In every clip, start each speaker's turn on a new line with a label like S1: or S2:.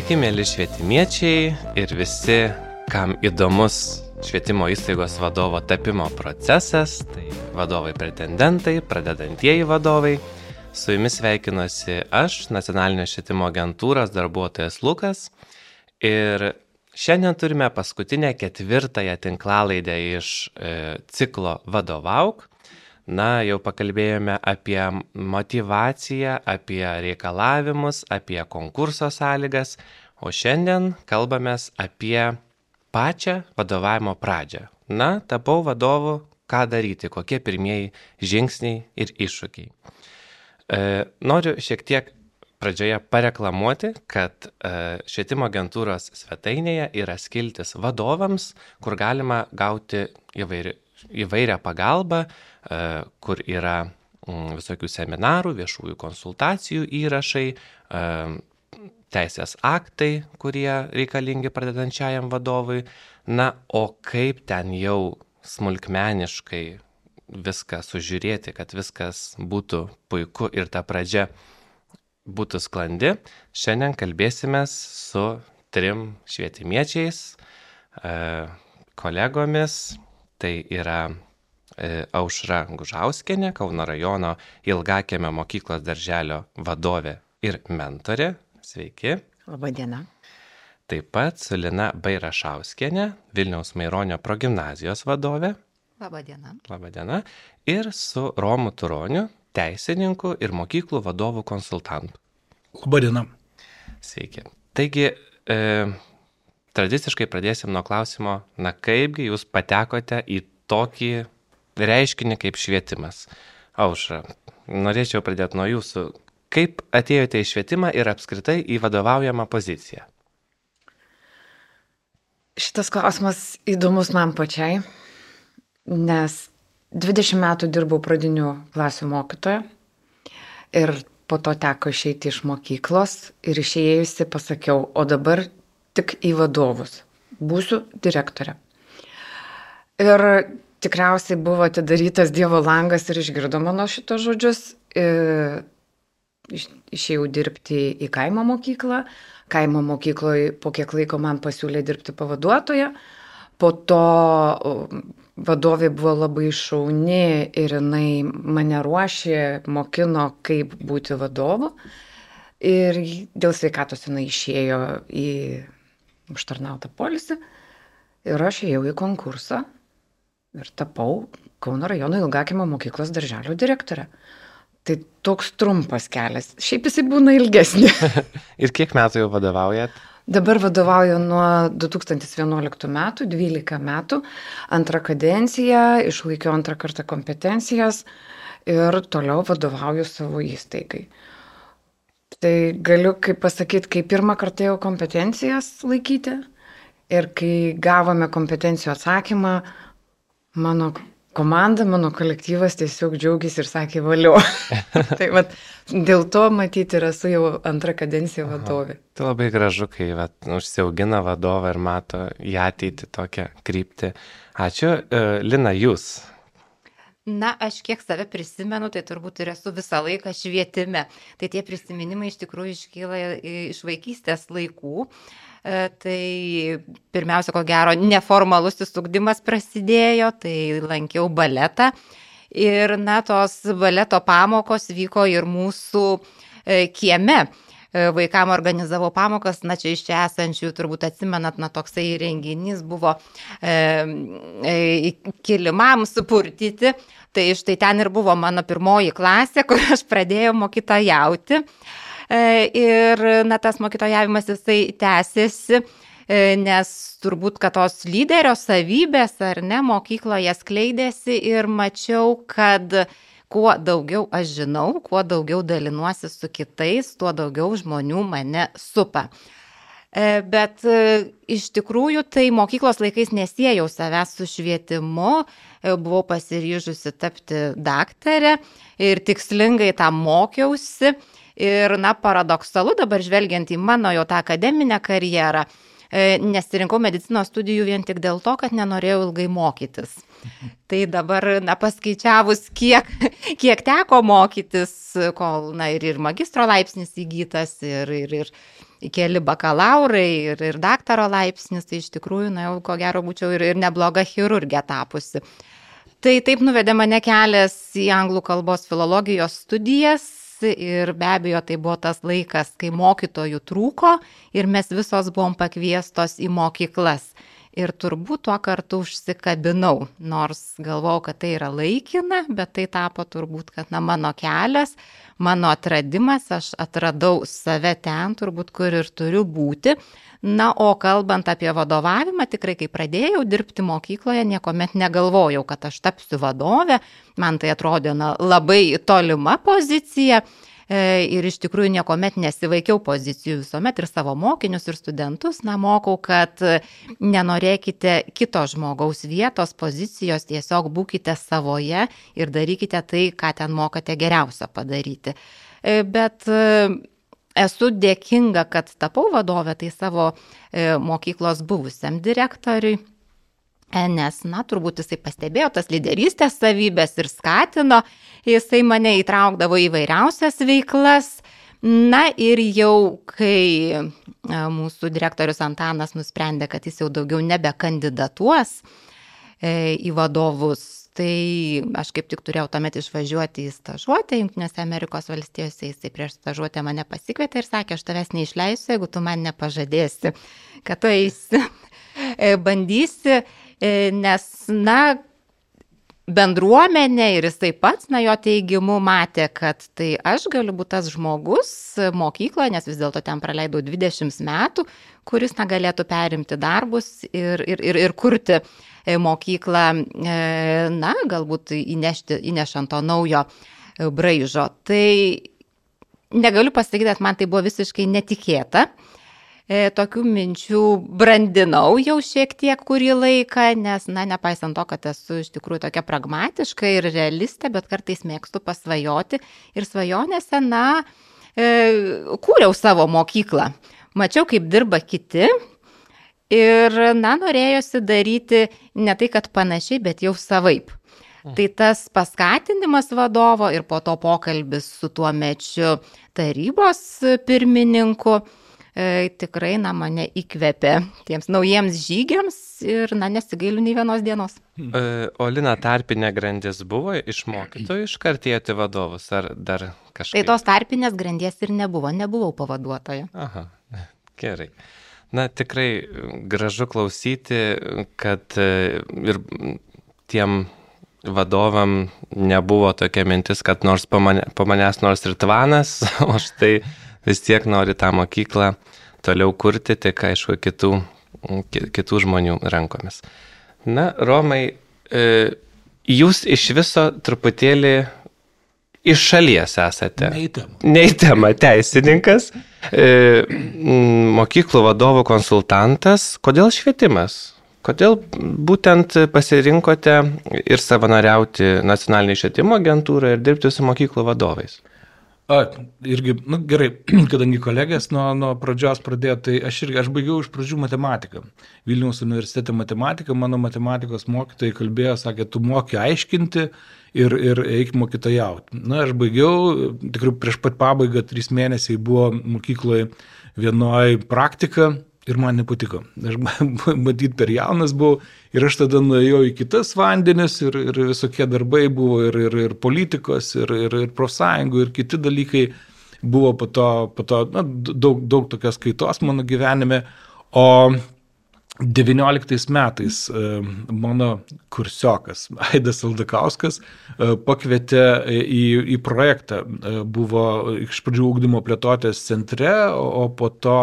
S1: Sveiki, mėly švietimiečiai ir visi, kam įdomus švietimo įstaigos vadovo tapimo procesas, tai vadovai pretendentai, pradedantieji vadovai. Su jumis sveikinuosi aš, Nacionalinio švietimo agentūros darbuotojas Lukas. Ir šiandien turime paskutinę ketvirtąją tinklalaidę iš e, ciklo Vadovauk. Na, jau pakalbėjome apie motivaciją, apie reikalavimus, apie konkurso sąlygas, o šiandien kalbame apie pačią vadovavimo pradžią. Na, tapau vadovu, ką daryti, kokie pirmieji žingsniai ir iššūkiai. E, noriu šiek tiek pradžioje pareklamuoti, kad e, švietimo agentūros svetainėje yra skiltis vadovams, kur galima gauti įvairi, įvairią pagalbą, E, kur yra mm, visokių seminarų, viešųjų konsultacijų įrašai, e, teisės aktai, kurie reikalingi pradedančiajam vadovui. Na, o kaip ten jau smulkmeniškai viską sužiūrėti, kad viskas būtų puiku ir ta pradžia būtų sklandi, šiandien kalbėsime su trim švietimiečiais, e, kolegomis. Tai yra E, Aušra Gužauskienė, Kauno rajono Ilgakėme mokyklos darželio vadovė ir mentorė. Sveiki.
S2: Labadiena.
S1: Taip pat su Lina Bairašauskienė, Vilniaus Maironio progymnazijos vadovė.
S2: Labadiena.
S1: Labadiena. Ir su Romu Turoniu, teisininku ir mokyklų vadovų konsultantu.
S3: Labadiena.
S1: Sveiki. Taigi, e, tradiciškai pradėsim nuo klausimo, na kaipgi jūs patekote į tokį reiškinį kaip švietimas. Aušra, norėčiau pradėti nuo jūsų. Kaip atėjote į švietimą ir apskritai į vadovaujamą poziciją?
S2: Šitas klausimas įdomus man pačiai, nes 20 metų dirbau pradinių klasių mokytoje ir po to teko išeiti iš mokyklos ir išėjusi pasakiau, o dabar tik į vadovus. Būsiu direktorė. Ir tikriausiai buvo atidarytas Dievo langas ir išgirdo mano šitos žodžius. Išėjau dirbti į kaimo mokyklą. Kaimo mokykloje po kiek laiko man pasiūlė dirbti pavaduotoje. Po to vadovė buvo labai šauni ir jinai mane ruošė, mokino, kaip būti vadovu. Ir dėl sveikatos jinai išėjo į užtarnautą polisį. Ir aš ėjau į konkursą ir tapau Kauno rajono Ilgakimo mokyklos darželio direktorė. Tai toks trumpas kelias. Šiaip jisai būna ilgesnė.
S1: ir kiek metų jau vadovaujat?
S2: Dabar vadovauju nuo 2011 metų, 12 metų, antrą kadenciją, išlaikiau antrą kartą kompetencijas ir toliau vadovauju savo įstaigai. Tai galiu, kaip pasakyti, kai pirmą kartą jau kompetencijas laikyti ir kai gavome kompetencijų atsakymą, Mano komanda, mano kolektyvas tiesiog džiaugiasi ir sakė valio. tai vat, dėl to matyti ir esu jau antrą kadenciją vadovė.
S1: Aha. Tai labai gražu, kai vat, užsiaugina vadovą ir mato į ateitį tokią kryptį. Ačiū. E, Lina, jūs.
S4: Na, aš kiek save prisimenu, tai turbūt ir esu visą laiką švietime. Tai tie prisiminimai iš tikrųjų iškyla iš vaikystės laikų. E, tai pirmiausia, ko gero, neformalusis ugdymas prasidėjo, tai lankiau baletą. Ir, na, tos baleto pamokos vyko ir mūsų e, kieme vaikam organizavau pamokas, na čia iš čia esančių turbūt atsimenat, na toksai renginys buvo e, e, kilimams supurtyti, tai štai ten ir buvo mano pirmoji klasė, kur aš pradėjau mokytojauti. jauti. E, ir na, tas mokytojavimas jisai tęsiasi e, nes turbūt, kad tos lyderio savybės ar ne mokykloje skleidėsi ir mačiau, kad kuo daugiau aš žinau, kuo daugiau dalinuosi su kitais, tuo daugiau žmonių mane supa. E, bet iš tikrųjų tai mokyklos laikais nesėjau savęs su švietimu, buvau pasiryžusi tapti daktarę ir tikslingai tam mokiausi. Ir, na, paradoksalu dabar žvelgiant į mano jau tą akademinę karjerą, e, nesirinkau medicinos studijų vien tik dėl to, kad nenorėjau ilgai mokytis. Tai dabar, na, paskaičiavus, kiek, kiek teko mokytis, kol, na, ir, ir magistro laipsnis įgytas, ir, ir, ir, keli bakalaurai ir, ir daktaro laipsnis, tai iš tikrųjų, na jau ko gero būčiau ir, ir nebloga chirurgė tapusi. Tai taip nuvedė mane kelias į anglų kalbos filologijos studijas ir be abejo tai buvo tas laikas, kai mokytojų trūko ir mes visos buvom pakviestos į mokyklas. Ir turbūt tuo kartu užsikabinau, nors galvojau, kad tai yra laikina, bet tai tapo turbūt, kad na, mano kelias, mano atradimas, aš atradau save ten, turbūt kur ir turiu būti. Na, o kalbant apie vadovavimą, tikrai kai pradėjau dirbti mokykloje, niekuomet negalvojau, kad aš tapsiu vadovė. Man tai atrodė na, labai tolima pozicija. E, ir iš tikrųjų niekuomet nesivaikiau pozicijų visuomet ir savo mokinius ir studentus, na, mokau, kad nenorėkite kito žmogaus vietos, pozicijos, tiesiog būkite savoje ir darykite tai, ką ten mokate geriausia padaryti. E, bet esu dėkinga, kad tapau vadovę, tai savo e, mokyklos buvusiam direktoriui. E, nes, na, turbūt jisai pastebėjo tas lyderystės savybės ir skatino, jisai mane įtraukdavo į vairiausias veiklas. Na ir jau kai e, mūsų direktorius Antanas nusprendė, kad jis jau daugiau nebekandidatuos į vadovus, Tai aš kaip tik turėjau tuomet išvažiuoti į stažuotę Junktinėse Amerikos valstijose, jisai prieš stažuotę mane pasikvietė ir sakė, aš tavęs neišleisiu, jeigu tu man nepažadėsi, kad tu eisi, e, bandysi, e, nes, na, bendruomenė ir jisai pats, na, jo teigimu matė, kad tai aš galiu būti tas žmogus mokykloje, nes vis dėlto ten praleidau 20 metų, kuris, na, galėtų perimti darbus ir, ir, ir, ir kurti E, mokyklą, e, na, galbūt įnešti, įnešant to naujo e, braižo. Tai negaliu pasakyti, kad man tai buvo visiškai netikėta. Tokių minčių brandinau jau šiek tiek kurį laiką, nes, na, nepaisant to, kad esu iš tikrųjų tokia pragmatiška ir realistė, bet kartais mėgstu pasvajoti ir svajonėse, na, kūriau savo mokyklą. Mačiau, kaip dirba kiti, Ir, na, norėjosi daryti ne tai, kad panašiai, bet jau savaip. Mhm. Tai tas paskatinimas vadovo ir po to pokalbis su tuo mečiu tarybos pirmininku e, tikrai, na, mane įkvėpė tiems naujiems žygiams ir, na, nesigailiu nei vienos dienos.
S1: E, o Lina tarpinė grandis buvo iš mokytojų iškartėti vadovus ar dar kažkaip?
S4: Tai tos tarpinės grandies ir nebuvo, nebuvau pavaduotoja.
S1: Aha, gerai. Na, tikrai gražu klausyti, kad e, ir tiem vadovam nebuvo tokia mintis, kad nors po, mane, po manęs nors ir tvanas, o štai vis tiek nori tą mokyklą toliau kurti, tik aišku, kitų, kitų žmonių rankomis. Na, Romai, e, jūs iš viso truputėlį iš šalies esate.
S3: Neįtema.
S1: Neįtema teisininkas, e, mokyklų vadovų konsultantas. Kodėl švietimas? Kodėl būtent pasirinkote ir savanoriauti nacionalinį švietimo agentūrą ir dirbti su mokyklų vadovais?
S3: A, irgi, nu, gerai, kadangi kolegės nuo, nuo pradžios pradėjo, tai aš irgi, aš baigiau iš pradžių matematiką. Vilniaus universitete matematiką, mano matematikos mokytojai kalbėjo, sakė, tu moki aiškinti ir, ir eik mokytojauti. Na, aš baigiau, tikrai prieš pat pabaigą, trys mėnesiai buvo mokykloje vienoje praktika ir man nepatiko. Aš matyt per jaunas buvau ir aš tada nuėjau į kitas vandenis ir, ir visokie darbai buvo ir, ir, ir politikos, ir, ir, ir profsąjungų, ir kiti dalykai buvo po to, po to na, daug, daug tokios kaitos mano gyvenime. O 19 metais e, mano kursiokas Aidas Aldakauskas e, pakvietė į, į projektą. E, buvo iš pradžių ūkdymo plėtotės centre, o po to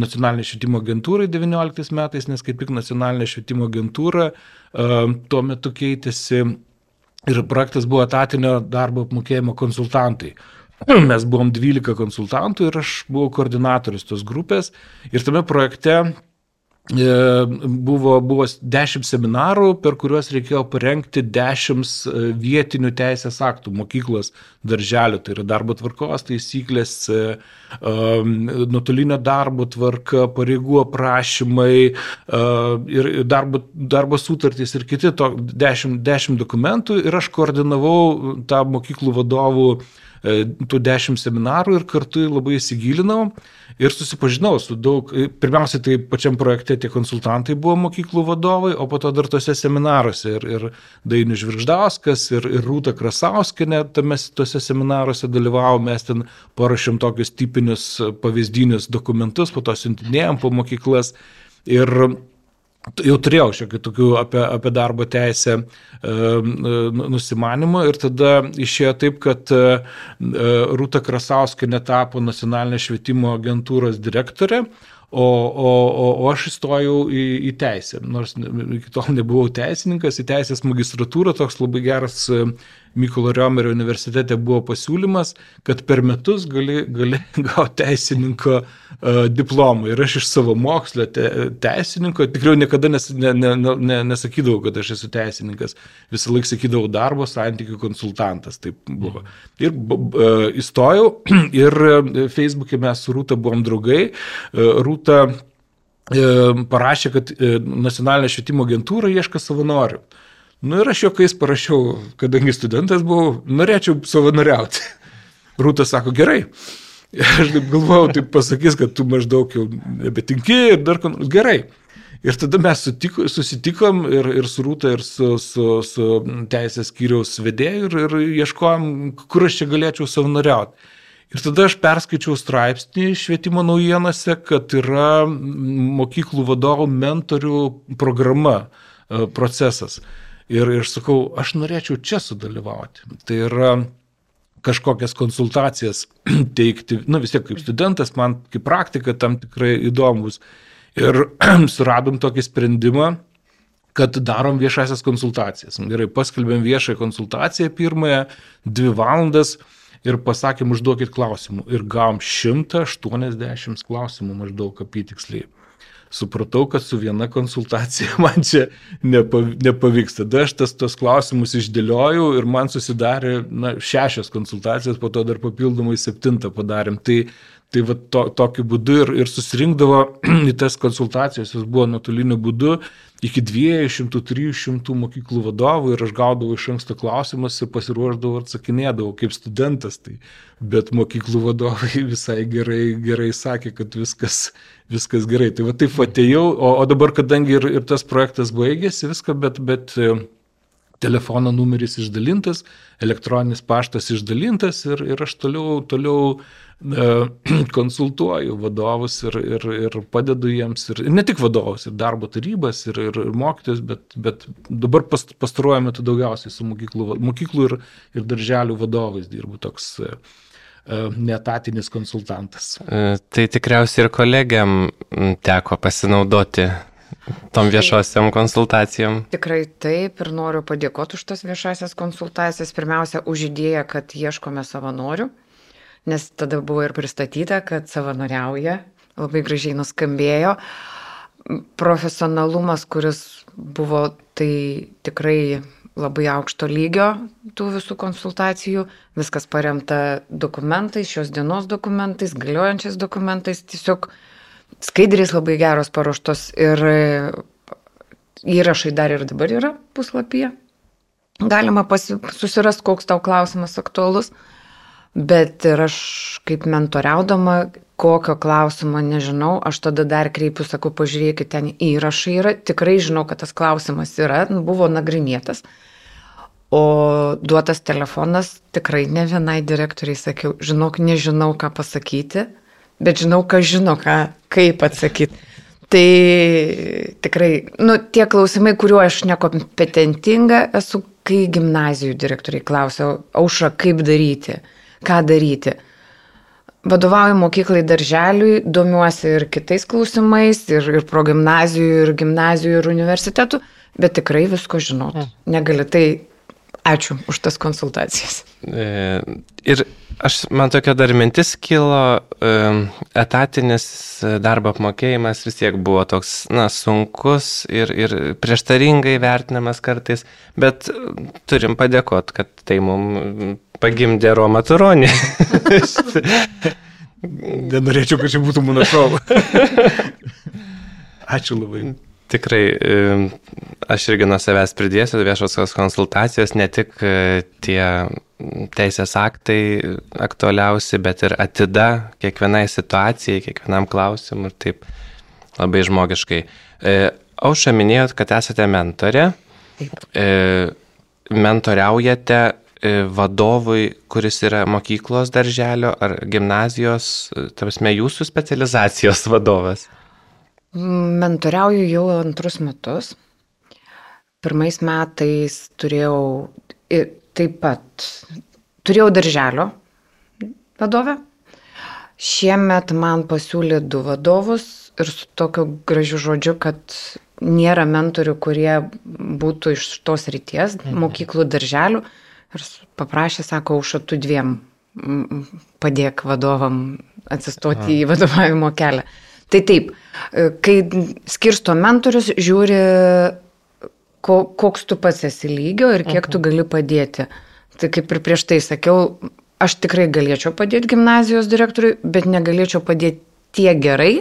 S3: nacionalinė švietimo agentūrai 19 metais, nes kaip tik nacionalinė švietimo agentūra tuo metu keitėsi ir projektas buvo etatinio darbo apmokėjimo konsultantai. Mes buvom 12 konsultantų ir aš buvau koordinatorius tos grupės ir tame projekte E, buvo, buvo dešimt seminarų, per kuriuos reikėjo parengti dešimt e, vietinių teisės aktų mokyklos darželių, tai yra darbo tvarkos taisyklės, e, nuotolinio darbo tvarka, pareigų aprašymai ir darbo, darbo sutartys ir kiti to dešimt, dešimt dokumentų. Ir aš koordinavau tą mokyklų vadovų e, tų dešimt seminarų ir kartu labai įsigilinau ir susipažinau su daug, pirmiausia, tai pačiam projekte tie konsultantai buvo mokyklų vadovai, o po to dar tose seminaruose ir, ir Dainius Žvirždauskas, ir, ir Rūta Krasauskinė tame tose seminaruose dalyvavo, mes ten parašėm tokius tipinius pavyzdinius dokumentus, po to siuntinėjom po mokyklas. Ir jau turėjau šiokių tokių apie, apie darbo teisę e, nu, nusimanimą ir tada išėjo taip, kad e, Rūta Krasauskai netapo nacionalinės švietimo agentūros direktorė, O, o, o, o aš įstojau į, į teisę, nors iki tol nebuvau teisininkas, į teisės magistratūrą toks labai geras Mykolo Riomerio universitete buvo pasiūlymas, kad per metus gali, gali gauti teisininko uh, diplomą. Ir aš iš savo mokslo te, teisininko, tikrai niekada nes, ne, ne, ne, nesakydavau, kad aš esu teisininkas. Visą laiką sakydavau darbo santykių konsultantas. Taip buvo. Ir uh, įstojau ir Facebook'e mes su Rūta buvom draugai. Uh, Rūta parašė, kad nacionalinė švietimo agentūra ieška savanorių. Uh, Nu ir aš juokais parašiau, kadangi studentas buvau, norėčiau savanoriauti. Rūta sako, gerai. Aš galvojau, taip pasakys, kad tu maždaug jau nebetinki ir dar ką nors. Gerai. Ir tada mes sutiko, susitikom ir, ir su Rūta, ir su, su, su teisės skyriaus vedėju ir, ir ieškojom, kur aš čia galėčiau savanoriauti. Ir tada aš perskaičiau straipsnį švietimo naujienose, kad yra mokyklų vadovų mentorių programa, e, procesas. Ir, ir sakau, aš norėčiau čia sudalyvauti. Tai yra kažkokias konsultacijas teikti, na vis tiek kaip studentas, man kaip praktika tam tikrai įdomus. Ir suradom tokį sprendimą, kad darom viešasias konsultacijas. Gerai, paskelbėm viešąją konsultaciją pirmąją, dvi valandas ir pasakėm užduokit klausimų. Ir gavom 180 klausimų maždaug apytiksliai supratau, kad su viena konsultacija man čia nepavyks. Tada aš tas tos klausimus išdėliojau ir man susidarė na, šešios konsultacijos, po to dar papildomai septintą padarėm. Tai, tai va, to, tokiu būdu ir, ir susirinkdavo į tas konsultacijas, jos buvo nuotoliniu būdu iki 200-300 mokyklų vadovų ir aš gaudavau iš anksto klausimus ir pasiruoždavau ir atsakinėdavau kaip studentas. Tai, bet mokyklų vadovai visai gerai, gerai sakė, kad viskas, viskas gerai. Tai va taip atėjau, o, o dabar, kadangi ir, ir tas projektas baigėsi, viską, bet, bet e, telefono numeris išdalintas, elektroninis paštas išdalintas ir, ir aš toliau, toliau konsultuoju vadovus ir, ir, ir padedu jiems, ir, ir ne tik vadovus, ir darbo tarybas, ir, ir, ir mokytis, bet, bet dabar past, pastaruoju metu daugiausiai su mokyklų, mokyklų ir, ir darželių vadovais dirbu toks e, e, netatinis konsultantas.
S1: E, tai tikriausiai ir kolegiam teko pasinaudoti tom viešosiam konsultacijom.
S2: Tikrai taip ir noriu padėkoti už tas viešasias konsultacijas. Pirmiausia, už idėją, kad ieškome savanorių nes tada buvo ir pristatyta, kad savanoriauja, labai gražiai nuskambėjo. Profesionalumas, kuris buvo tai tikrai labai aukšto lygio tų visų konsultacijų, viskas paremta dokumentais, šios dienos dokumentais, galiojančiais dokumentais, tiesiog skaidrės labai geros paruoštos ir įrašai dar ir dabar yra puslapyje. Galima susirasti, koks tau klausimas aktualus. Bet ir aš kaip mentoriaudama, kokio klausimo nežinau, aš tada dar kreipiu, sakau, pažiūrėkit, ten įrašai yra, tikrai žinau, kad tas klausimas yra, nu, buvo nagrinėtas. O duotas telefonas tikrai ne vienai direktoriai sakiau, žinok, nežinau, ką pasakyti, bet žinau, ką žino, ką, kaip atsakyti. Tai tikrai, nu, tie klausimai, kuriuo aš nekompetentinga esu, kai gimnazijų direktoriai klausia, aušra, kaip daryti ką daryti. Vadovauju mokyklai darželiui, domiuosi ir kitais klausimais, ir, ir progymnazijų, ir gimnazijų, ir universitetų, bet tikrai visko žinot. Mm. Negali. Tai ačiū už tas konsultacijas.
S1: E, ir aš, man tokia dar mintis kilo, e, etatinis darbo apmokėjimas vis tiek buvo toks, na, sunkus ir, ir prieštaringai vertinamas kartais, bet turim padėkoti, kad tai mums pagimdė Romą Turonį.
S3: Nenorėčiau, kad čia būtų mano šau. Ačiū labai.
S1: Tikrai, aš irgi nuo savęs pridėsiu viešosios konsultacijos, ne tik e, tie teisės aktai aktualiausi, bet ir atida kiekvienai situacijai, kiekvienam klausimui ir taip labai žmogiškai. E, Aušą minėjot, kad esate mentorė. E, mentoriaujate vadovui, kuris yra mokyklos darželio ar gimnazijos, tarpsme, jūsų specializacijos vadovas?
S2: Mentoriauju jau antrus metus. Pirmais metais turėjau taip pat, turėjau darželio vadovę. Šiemet man pasiūlė du vadovus ir su tokiu gražiu žodžiu, kad nėra mentorių, kurie būtų iš tos ryties, mhm. mokyklų, darželių. Ir paprašė, sako, užšatų dviem padėk vadovam atsistoti į vadovavimo kelią. Tai taip, e, kai skirsto mentorius, žiūri, ko, koks tu pats esi lygio ir kiek tu mhm. gali padėti. Tai kaip ir prieš tai sakiau, aš tikrai galėčiau padėti gimnazijos direktoriui, bet negalėčiau padėti tiek gerai,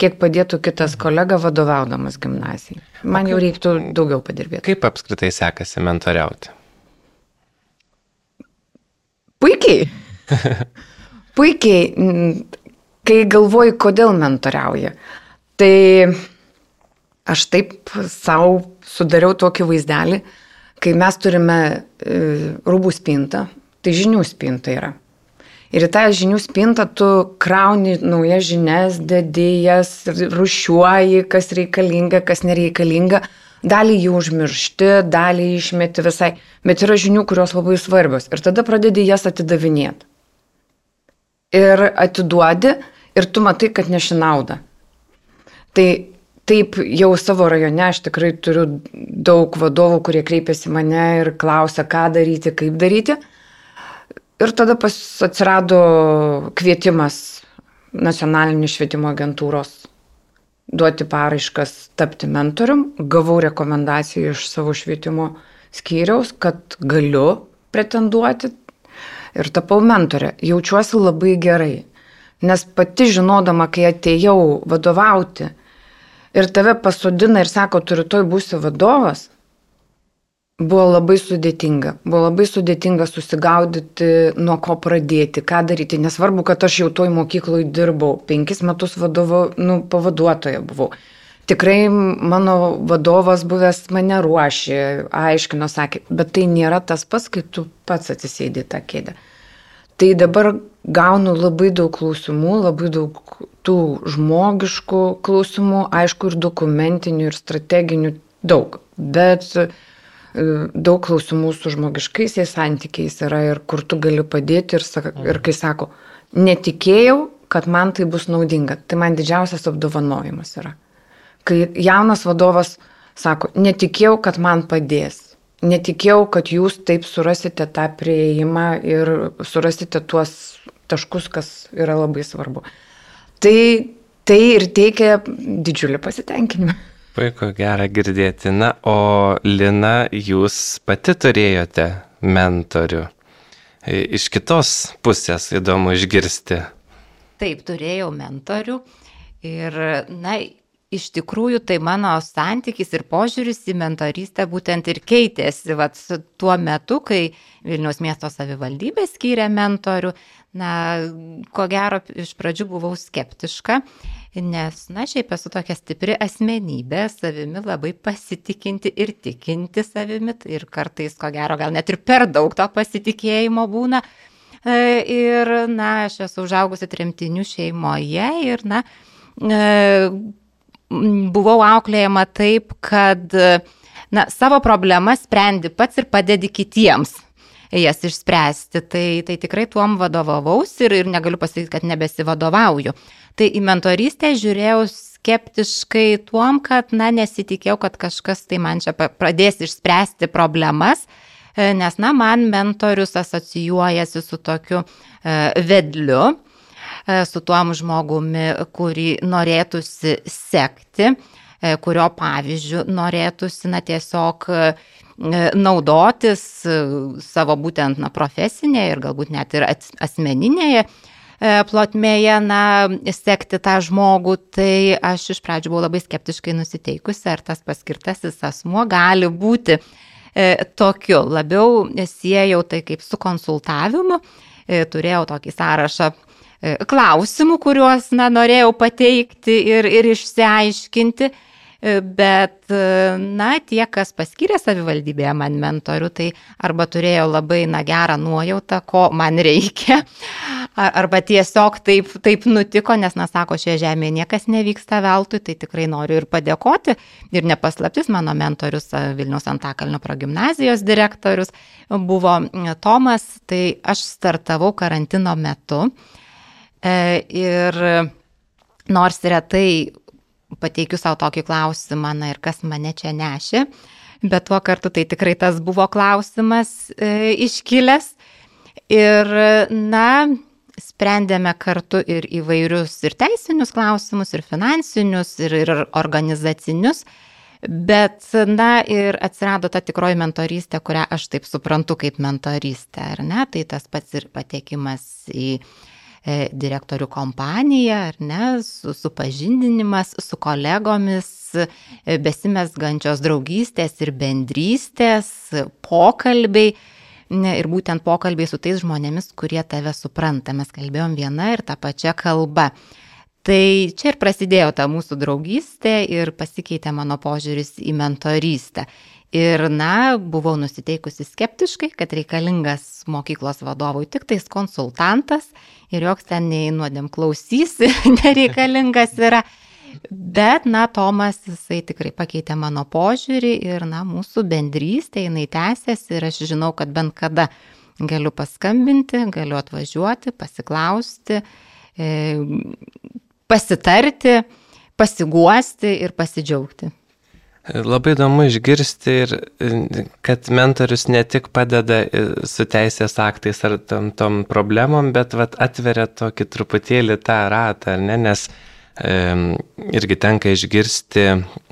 S2: kiek padėtų kitas kolega vadovaudamas gimnazijai. Man jau reiktų daugiau padirbėti.
S1: Kaip apskritai sekasi mentoriauti?
S2: Puikiai. Puikiai, kai galvoju, kodėl mentoriauja. Tai aš taip savo sudariau tokį vaizdelį, kai mes turime e, rūbų spintą, tai žinių spinta yra. Ir į tą žinių spintą tu krauni naujas žinias, dedi jas, rušiuoji, kas reikalinga, kas nereikalinga. Dalį jų užmiršti, dalį išmeti visai. Bet yra žinių, kurios labai svarbios. Ir tada pradedi jas atidavinėti. Ir atiduodi, ir tu matai, kad neši naudą. Tai taip jau savo rajone aš tikrai turiu daug vadovų, kurie kreipiasi mane ir klausia, ką daryti, kaip daryti. Ir tada pas atsirado kvietimas nacionalinės švietimo agentūros duoti paraiškas tapti mentorium. Gavau rekomendaciją iš savo švietimo skyriaus, kad galiu pretenduoti ir tapau mentorė. Jaučiuosi labai gerai, nes pati žinodama, kai atėjau vadovauti ir tave pasodina ir sako, tu rytoj būsi vadovas, Buvo labai sudėtinga. Buvo labai sudėtinga susigaudyti, nuo ko pradėti, ką daryti. Nesvarbu, kad aš jau toj mokykloje dirbau, penkis metus vadovo, nu, pavaduotoja buvau. Tikrai mano vadovas buvęs mane ruošė, aiškino, sakė, bet tai nėra tas pats, kai tu pats atsisėdi tą kėdę. Tai dabar gaunu labai daug klausimų, labai daug tų žmogiškų klausimų, aišku, ir dokumentinių, ir strateginių, daug. Bet uh, daug klausimų su žmogiškaisiais santykiais yra ir kur tu gali padėti ir, ir kai sako, netikėjau, kad man tai bus naudinga, tai man didžiausias apdovanojimas yra. Kai jaunas vadovas sako, netikėjau, kad man padės, netikėjau, kad jūs taip surasite tą prieimą ir surasite tuos taškus, kas yra labai svarbu. Tai, tai ir teikia didžiulį pasitenkinimą.
S1: Puiku, gera girdėti. Na, o Lina, jūs pati turėjote mentorių. E, iš kitos pusės įdomu išgirsti.
S4: Taip, turėjau mentorių. Ir, na, iš tikrųjų tai mano santykis ir požiūris į mentorystę būtent ir keitėsi. Vat tuo metu, kai Vilniaus miesto savivaldybė skyrė mentorių, na, ko gero, iš pradžių buvau skeptiška nes, na, šiaip esu tokia stipri asmenybė, savimi labai pasitikinti ir tikinti savimi, ir kartais, ko gero, gal net ir per daug to pasitikėjimo būna. E, ir, na, aš esu užaugusi tremtinių šeimoje ir, na, e, buvau auklėjama taip, kad, na, savo problemas sprendi pats ir padedi kitiems jas išspręsti. Tai, tai tikrai tuom vadovavaus ir, ir negaliu pasakyti, kad nebesivadovauju. Tai į mentorystę žiūrėjau skeptiškai tuom, kad, na, nesitikėjau, kad kažkas tai man čia pradės išspręsti problemas, e, nes, na, man mentorius asocijuojasi su tokiu e, vedliu, e, su tuom žmogumi, kurį norėtųsi sekti, kurio pavyzdžių norėtųsi, na, tiesiog naudotis savo būtent, na, profesinėje ir galbūt net ir asmeninėje plotmėje, na, sekti tą žmogų, tai aš iš pradžių buvau labai skeptiškai nusiteikusi, ar tas paskirtasis asmuo gali būti tokiu. Labiau siejau tai kaip su konsultavimu. Turėjau tokį sąrašą klausimų, kuriuos na, norėjau pateikti ir, ir išsiaiškinti. Bet, na, tie, kas paskyrė savivaldybėje man mentorių, tai arba turėjo labai, na, gerą nuojautą, ko man reikia, arba tiesiog taip, taip nutiko, nes, na, sako, šioje žemėje niekas nevyksta veltui, tai tikrai noriu ir padėkoti. Ir nepaslaptis, mano mentorius Vilnius Antakalnio progymnazijos direktorius buvo Tomas, tai aš startavau karantino metu. E, ir nors retai pateikiu savo tokį klausimą, na ir kas mane čia nešė, bet tuo kartu tai tikrai tas buvo klausimas e, iškilęs. Ir, na, sprendėme kartu ir įvairius ir teisinius klausimus, ir finansinius, ir, ir organizacinius. Bet, na, ir atsirado ta tikroji mentorystė, kurią aš taip suprantu kaip mentorystė, ar ne? Tai tas pats ir patekimas į direktorių kompanija, ar ne, su, supažindinimas su kolegomis, e, besimesgančios draugystės ir bendrystės, pokalbiai. Ir būtent pokalbiai su tais žmonėmis, kurie tave supranta. Mes kalbėjom viena ir tą pačią kalbą. Tai čia ir prasidėjo ta mūsų draugystė ir pasikeitė mano požiūris į mentorystę. Ir, na, buvau nusiteikusi skeptiškai, kad reikalingas mokyklos vadovui tik tais konsultantas ir joks ten nei nuodėm klausys nereikalingas yra. Bet, na, Tomas, jisai tikrai pakeitė mano požiūrį ir, na, mūsų bendrystė, jinai tęsiasi ir aš žinau, kad bent kada galiu paskambinti, galiu atvažiuoti, pasiklausti, e, pasitarti, pasiguosti ir pasidžiaugti.
S1: Labai įdomu išgirsti ir kad mentorius ne tik padeda su teisės aktais ar tom, tom problemom, bet vat, atveria tokį truputėlį tą ratą, ne? nes e, irgi tenka išgirsti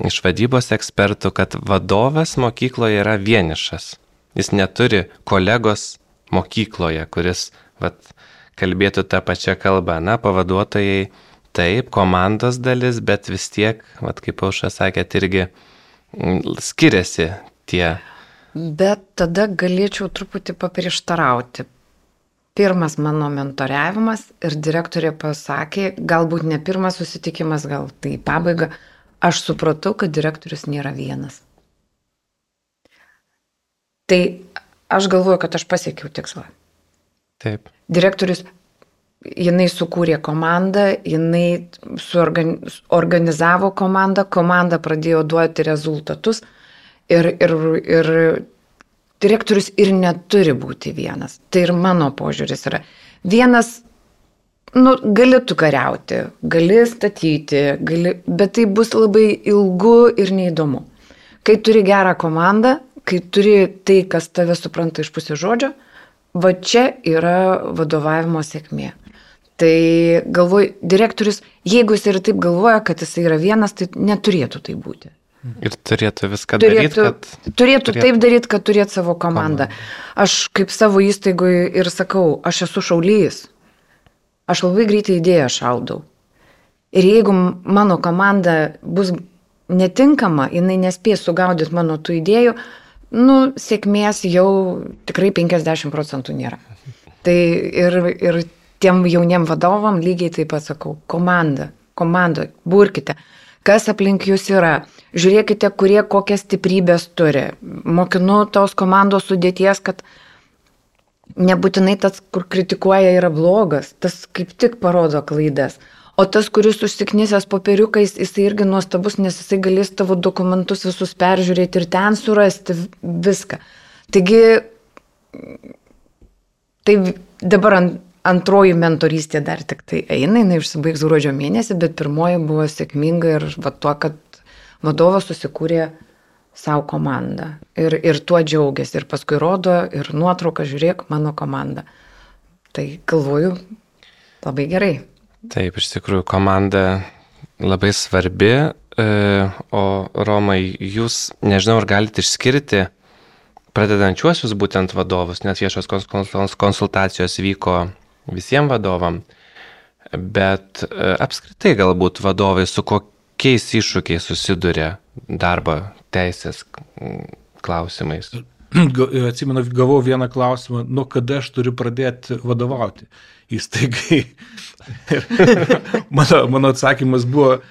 S1: iš vadybos ekspertų, kad vadovas mokykloje yra vienišas. Jis neturi kolegos mokykloje, kuris vat, kalbėtų tą pačią kalbą. Na, pavaduotojai taip, komandos dalis, bet vis tiek, vat, kaip Aušas sakėt, irgi skiriasi tie.
S2: Bet tada galėčiau truputį paprieštarauti. Pirmas mano mentoriavimas ir direktorė pasakė, galbūt ne pirmas susitikimas, gal tai pabaiga, aš supratau, kad direktorius nėra vienas. Tai aš galvoju, kad aš pasiekiau tikslą.
S1: Taip.
S2: Direktorius jinai sukūrė komandą, jinai suorganizavo komandą, komanda pradėjo duoti rezultatus ir, ir, ir direktorius ir neturi būti vienas. Tai ir mano požiūris yra. Vienas, nu, gali tu kariauti, gali statyti, gali, bet tai bus labai ilgu ir neįdomu. Kai turi gerą komandą, kai turi tai, kas tave supranta iš pusės žodžio, va čia yra vadovavimo sėkmė. Tai galvoju, direktorius, jeigu jis ir taip galvoja, kad jis yra vienas, tai neturėtų tai būti.
S1: Ir turėtų viską
S2: turėtų,
S1: daryti.
S2: Kad... Turėtų, turėtų taip daryti, kad turėtų savo komandą. Aš kaip savo įstaigoje ir sakau, aš esu šaulys. Aš labai greitai idėją šaudau. Ir jeigu mano komanda bus netinkama, jinai nespės sugaudyti mano tų idėjų, nu, sėkmės jau tikrai 50 procentų nėra. Tai ir, ir tiem jauniem vadovam lygiai taip pat sakau, komanda, komanda, burkite, kas aplink jūs yra, žiūrėkite, kurie kokias stiprybės turi. Mokinu tos komandos sudėties, kad nebūtinai tas, kur kritikuoja, yra blogas, tas kaip tik parodo klaidas. O tas, kuris užsiknisęs popieriukais, jisai irgi nuostabus, nes jisai galės tavo dokumentus visus peržiūrėti ir ten surasti viską. Taigi, tai dabar ant, antroji mentorystė dar tik tai eina, jinai užsibaigs gruodžio mėnesį, bet pirmoji buvo sėkminga ir va tuo, kad vadovas susikūrė savo komandą. Ir, ir tuo džiaugiasi. Ir paskui rodo ir nuotrauką, žiūrėk, mano komanda. Tai galvoju, labai gerai.
S1: Taip, iš tikrųjų, komanda labai svarbi. E, o Romai, jūs, nežinau, ar galite išskirti pradedančiuosius būtent vadovus, nes viešos konsultacijos vyko visiems vadovam, bet e, apskritai galbūt vadovai su kokiais iššūkiais susiduria darbo teisės klausimais.
S3: atsimenu, gavau vieną klausimą, nuo kada aš turiu pradėti vadovauti įstaigai. Mano, mano atsakymas buvo e,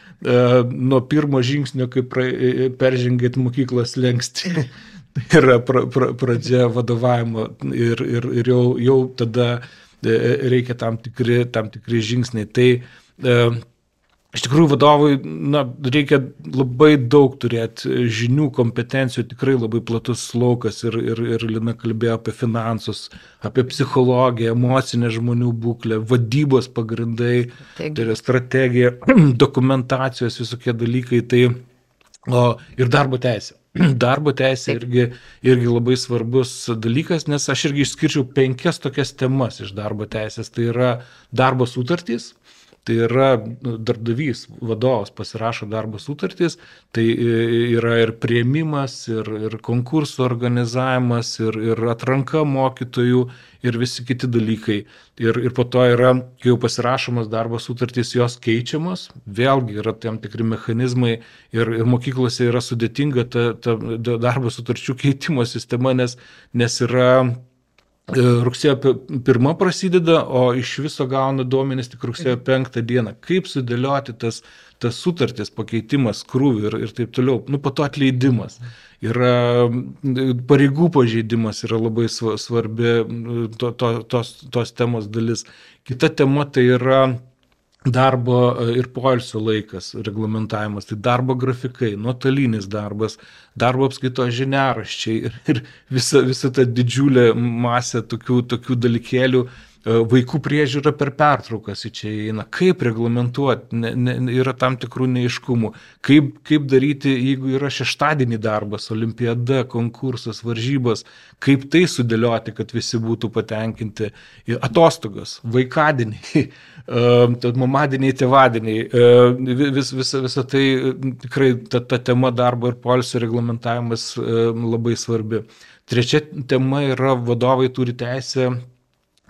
S3: nuo pirmo žingsnio, kai pra, e, peržengėt mokyklos lengsti. Yra pra, pra, pradžia vadovavimo ir, ir, ir jau, jau tada e, reikia tam tikri, tam tikri žingsniai. Tai e, Iš tikrųjų, vadovui na, reikia labai daug turėti žinių, kompetencijų, tikrai labai platus laukas ir, ir, ir Lina kalbėjo apie finansus, apie psichologiją, emocinę žmonių būklę, vadybos pagrindai, tai yra strategija, dokumentacijos visokie dalykai, tai o, ir darbo teisė. Darbo teisė irgi, irgi labai svarbus dalykas, nes aš irgi išskirčiau penkias tokias temas iš darbo teisės. Tai yra darbo sutartys, Tai yra nu, darbdavys, vadovas pasirašo darbo sutartys, tai yra ir prieimimas, ir, ir konkursų organizavimas, ir, ir atranka mokytojų, ir visi kiti dalykai. Ir, ir po to yra, kai jau pasirašomas darbo sutartys, jos keičiamos, vėlgi yra tam tikri mechanizmai ir, ir mokyklose yra sudėtinga ta, ta darbo sutarčių keitimo sistema, nes, nes yra E, rugsėjo pirmą prasideda, o iš viso gauna duomenys tik rugsėjo penktą dieną. Kaip sudėlioti tas, tas sutartis, pakeitimas, krūvį ir, ir taip toliau. Nu, po to atleidimas. Yra pareigų pažeidimas yra labai svarbi to, to, tos, tos temos dalis. Kita tema tai yra darbo e, ir poilsio laikas reglamentavimas, tai darbo grafikai, nuotolinis darbas, darbo apskaitos žiniaraščiai ir, ir visa, visa ta didžiulė masė tokių, tokių dalykėlių, vaikų priežiūra per pertraukas į čia įeina, kaip reglamentuoti, ne, ne, yra tam tikrų neiškumų, kaip, kaip daryti, jeigu yra šeštadienį darbas, olimpiada, konkursas, varžybos, kaip tai sudėlioti, kad visi būtų patenkinti, atostogos, vaikadieniai tad mamadieniai, tėvadieniai, vis, visa, visa tai tikrai ta, ta tema darbo ir polisio reglamentavimas labai svarbi. Trečia tema yra vadovai turi teisę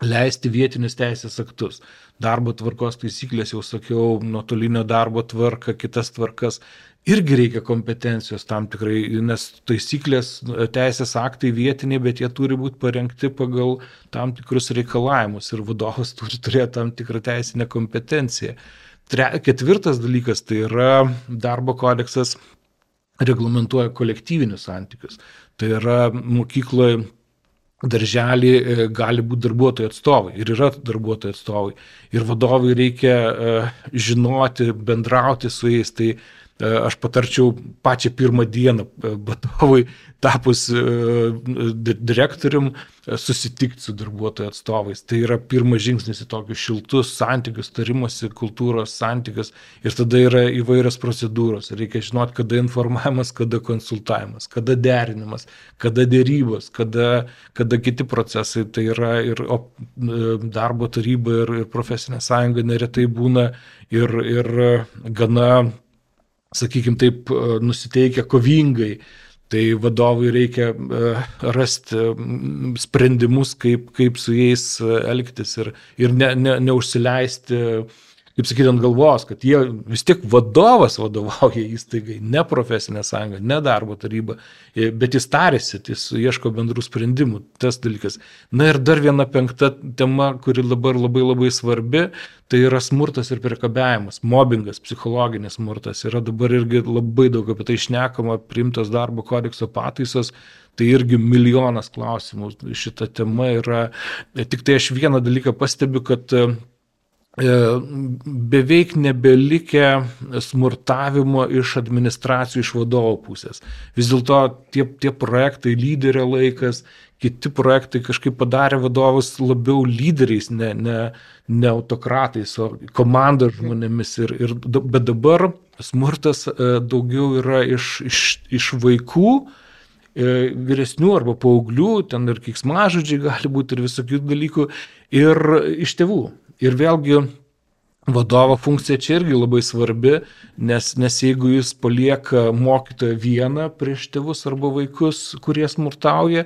S3: leisti vietinius teisės aktus. Darbo tvarkos taisyklės, jau sakiau, nuotolinio darbo tvarka, kitas tvarkas irgi reikia kompetencijos tam tikrai, nes taisyklės, teisės aktai vietiniai, bet jie turi būti parengti pagal tam tikrus reikalavimus ir vadovas turi turėti tam tikrą teisinę kompetenciją. Tre, ketvirtas dalykas tai yra darbo kodeksas reglamentuoja kolektyvinius santykius. Tai yra mokykloje darželį e, gali būti darbuotojų atstovai ir yra darbuotojų atstovai. Ir vadovui reikia uh, žinoti, bendrauti su jais. Tai E, aš patarčiau pačią pirmą dieną e, tapus e, direktorium susitikti su darbuotojų atstovais. Tai yra pirmas žingsnis į tokius šiltus santykius, tarimosi, kultūros santykius ir tada yra įvairios procedūros. Reikia žinoti, kada informavimas, kada konsultavimas, kada derinimas, kada dėrybos, kada, kada kiti procesai. Tai yra ir darbo taryba ir, ir profesinė sąjunga neretai būna ir, ir gana sakykime taip, e, nusiteikę kovingai. Tai vadovui reikia e, rasti sprendimus, kaip, kaip su jais e, elgtis ir, ir ne, ne, neužsileisti kaip sakyti, ant galvos, kad jie vis tiek vadovas vadovauja įstaigai, ne profesinė sąjunga, ne darbo taryba, bet jis tarėsi, jis ieško bendrų sprendimų, tas dalykas. Na ir dar viena penkta tema, kuri dabar labai labai svarbi, tai yra smurtas ir priekabiavimas, mobbingas, psichologinis smurtas. Yra dabar irgi labai daug apie tai išnekama, primtos darbo kodekso pataisos. Tai irgi milijonas klausimų šita tema yra. Tik tai aš vieną dalyką pastebiu, kad E, beveik nebelikę smurtavimo iš administracijų, iš vadovo pusės. Vis dėlto tie, tie projektai, lyderio laikas, kiti projektai kažkaip padarė vadovus labiau lyderiais, ne, ne, ne autokratais, o komandos žmonėmis. Ir, ir, bet dabar smurtas e, daugiau yra iš, iš, iš vaikų, e, vyresnių arba paauglių, ten ir kiksmažodžiai gali būti ir visokių dalykų, ir iš tėvų. Ir vėlgi vadovo funkcija čia irgi labai svarbi, nes, nes jeigu jis palieka mokytoją vieną prieš tėvus arba vaikus, kurie smurtauja,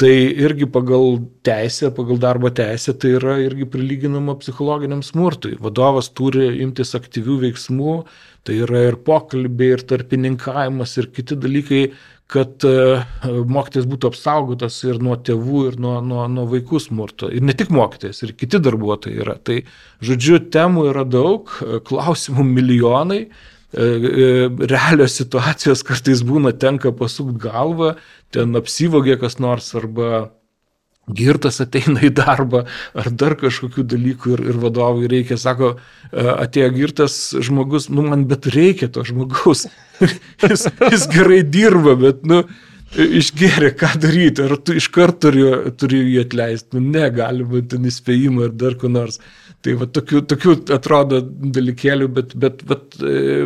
S3: Tai irgi pagal teisę, pagal darbo teisę, tai yra irgi prilyginama psichologiniam smurtui. Vadovas turi imtis aktyvių veiksmų, tai yra ir pokalbiai, ir tarpininkavimas, ir kiti dalykai, kad e, mokytis būtų apsaugotas ir nuo tėvų, ir nuo, nuo, nuo vaikų smurto. Ir ne tik mokytis, ir kiti darbuotojai yra. Tai, žodžiu, temų yra daug, e, klausimų milijonai e, realios situacijos kartais būna tenka pasukti galvą, ten apsivogė kas nors arba girtas ateina į darbą ar dar kažkokių dalykų ir, ir vadovui reikia, sako, e, atėjo girtas žmogus, nu man bet reikia to žmogaus, jis, jis gerai dirba, bet, nu, išgeria, ką daryti, ar tu iškart turi, turi jį atleisti, nu ne, gali būti ten įspėjimą ar dar ko nors. Tai va tokių, tokių atrodo dalykėlių, bet, bet, bet e,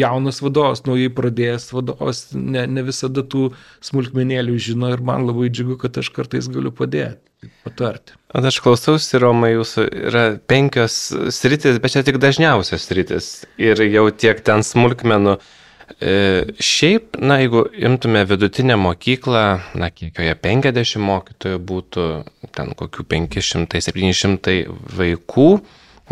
S3: jaunas vadovas, naujai pradėjęs vadovas, ne, ne visada tų smulkmenėlių žino ir man labai džiugu, kad aš kartais galiu padėti, patarti.
S1: O aš klausausi, Roma, jūsų yra penkios sritis, bet čia tik dažniausios sritis. Ir jau tiek ten smulkmenų. E, šiaip, na, jeigu imtume vidutinę mokyklą, na, kiek joje 50 mokytojų būtų, ten kokių 500-700 vaikų,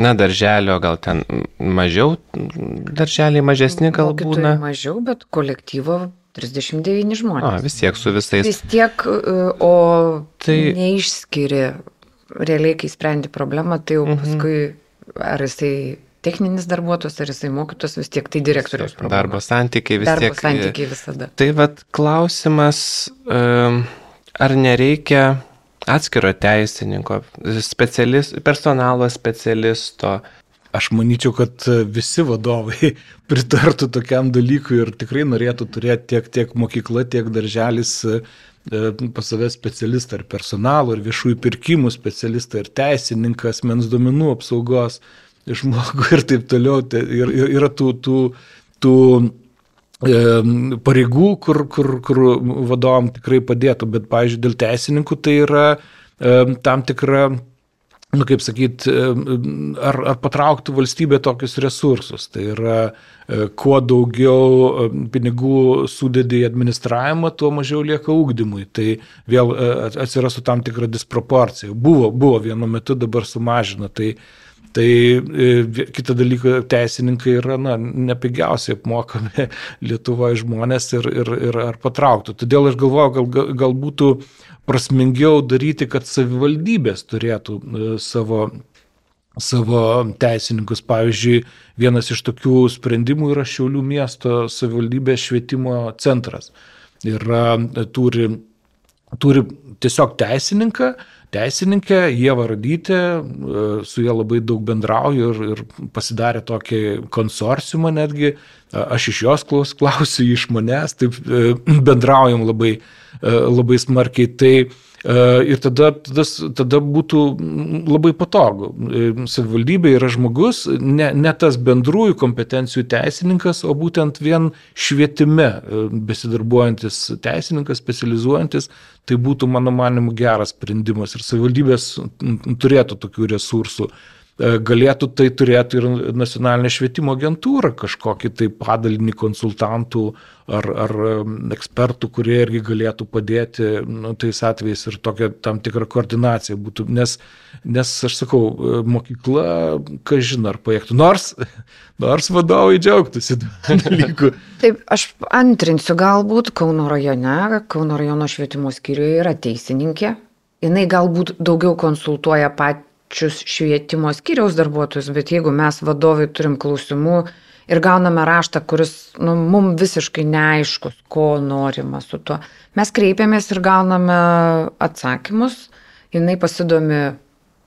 S1: na, darželio gal ten mažiau, darželiai mažesni gal būna.
S2: Mažiau, bet kolektyvo 39 žmonės.
S1: O, vis tiek su visais.
S2: Vis tiek, e, o tai neišskiri, realiai, kai sprendi problemą, tai jau mhm. paskui ar jisai techninis darbuotojas, ar jisai mokytojas, vis tiek tai direktoriaus problema.
S1: Darbo santykiai vis
S2: Darbo
S1: tiek.
S2: Darbo santykiai visada.
S1: Tai vad klausimas, ar nereikia atskiro teisininko, specialist, personalo specialisto.
S3: Aš manyčiau, kad visi vadovai pritartų tokiam dalykui ir tikrai norėtų turėti tiek, tiek mokykla, tiek darželis e, pas save specialistą ir personalo, ir viešųjų pirkimų specialistą, ir teisininką, asmens duomenų apsaugos žmogų ir taip toliau. Tai ir, ir, yra tų, tų, tų e, pareigų, kur, kur, kur vadovam tikrai padėtų, bet, pavyzdžiui, dėl teisininkų tai yra e, tam tikra nu, kaip sakyt, e, ar, ar patrauktų valstybė tokius resursus. Tai yra, e, kuo daugiau e, pinigų sudėdė į administravimą, tuo mažiau lieka ūkdymui. Tai vėl atsirastų tam tikra disproporcija. Buvo, buvo vienu metu, dabar sumažino. Tai, Tai e, kitą dalyką, teisininkai yra na, nepigiausiai apmokami Lietuvoje žmonės ir, ir, ir ar patrauktų. Todėl aš galvoju, gal, gal būtų prasmingiau daryti, kad savivaldybės turėtų e, savo savo teisininkus. Pavyzdžiui, vienas iš tokių sprendimų yra Šiaulių miesto savivaldybės švietimo centras. Yra, turi, turi tiesiog teisininką, teisininkė, Jėva Radytė, e, su ja labai daug bendrauju ir, ir pasidarė tokį konsorciumą netgi. Aš iš jos klaus, klausiu, iš manęs, taip e, bendraujam labai, e, labai smarkiai. Tai Ir tada, tada, tada būtų labai patogu. Savivaldybė yra žmogus, ne, ne tas bendrųjų kompetencijų teisininkas, o būtent vien švietime besidarbuojantis teisininkas, specializuojantis, tai būtų, mano manimu, geras sprendimas ir savivaldybės turėtų tokių resursų. E, galėtų tai turėti ir nacionalinė švietimo agentūra, kažkokį tai padalinį konsultantų ar, ar ekspertų, kurie irgi galėtų padėti nu, tais atvejais ir tokia tam tikra koordinacija būtų. Nes, nes aš sakau, e, mokykla, ką žinai, ar pajėgtų. Nors, nors vadovai džiaugtųsi dalykų.
S2: Taip, aš antrinsiu galbūt Kauno rajone, Kauno rajono švietimo skyriuje yra teisininkė. Jis galbūt daugiau konsultuoja pat pačius švietimo skyriaus darbuotojus, bet jeigu mes vadovai turim klausimų ir gauname raštą, kuris nu, mums visiškai neaiškus, ko norima su tuo, mes kreipiamės ir gauname atsakymus, jinai pasidomi,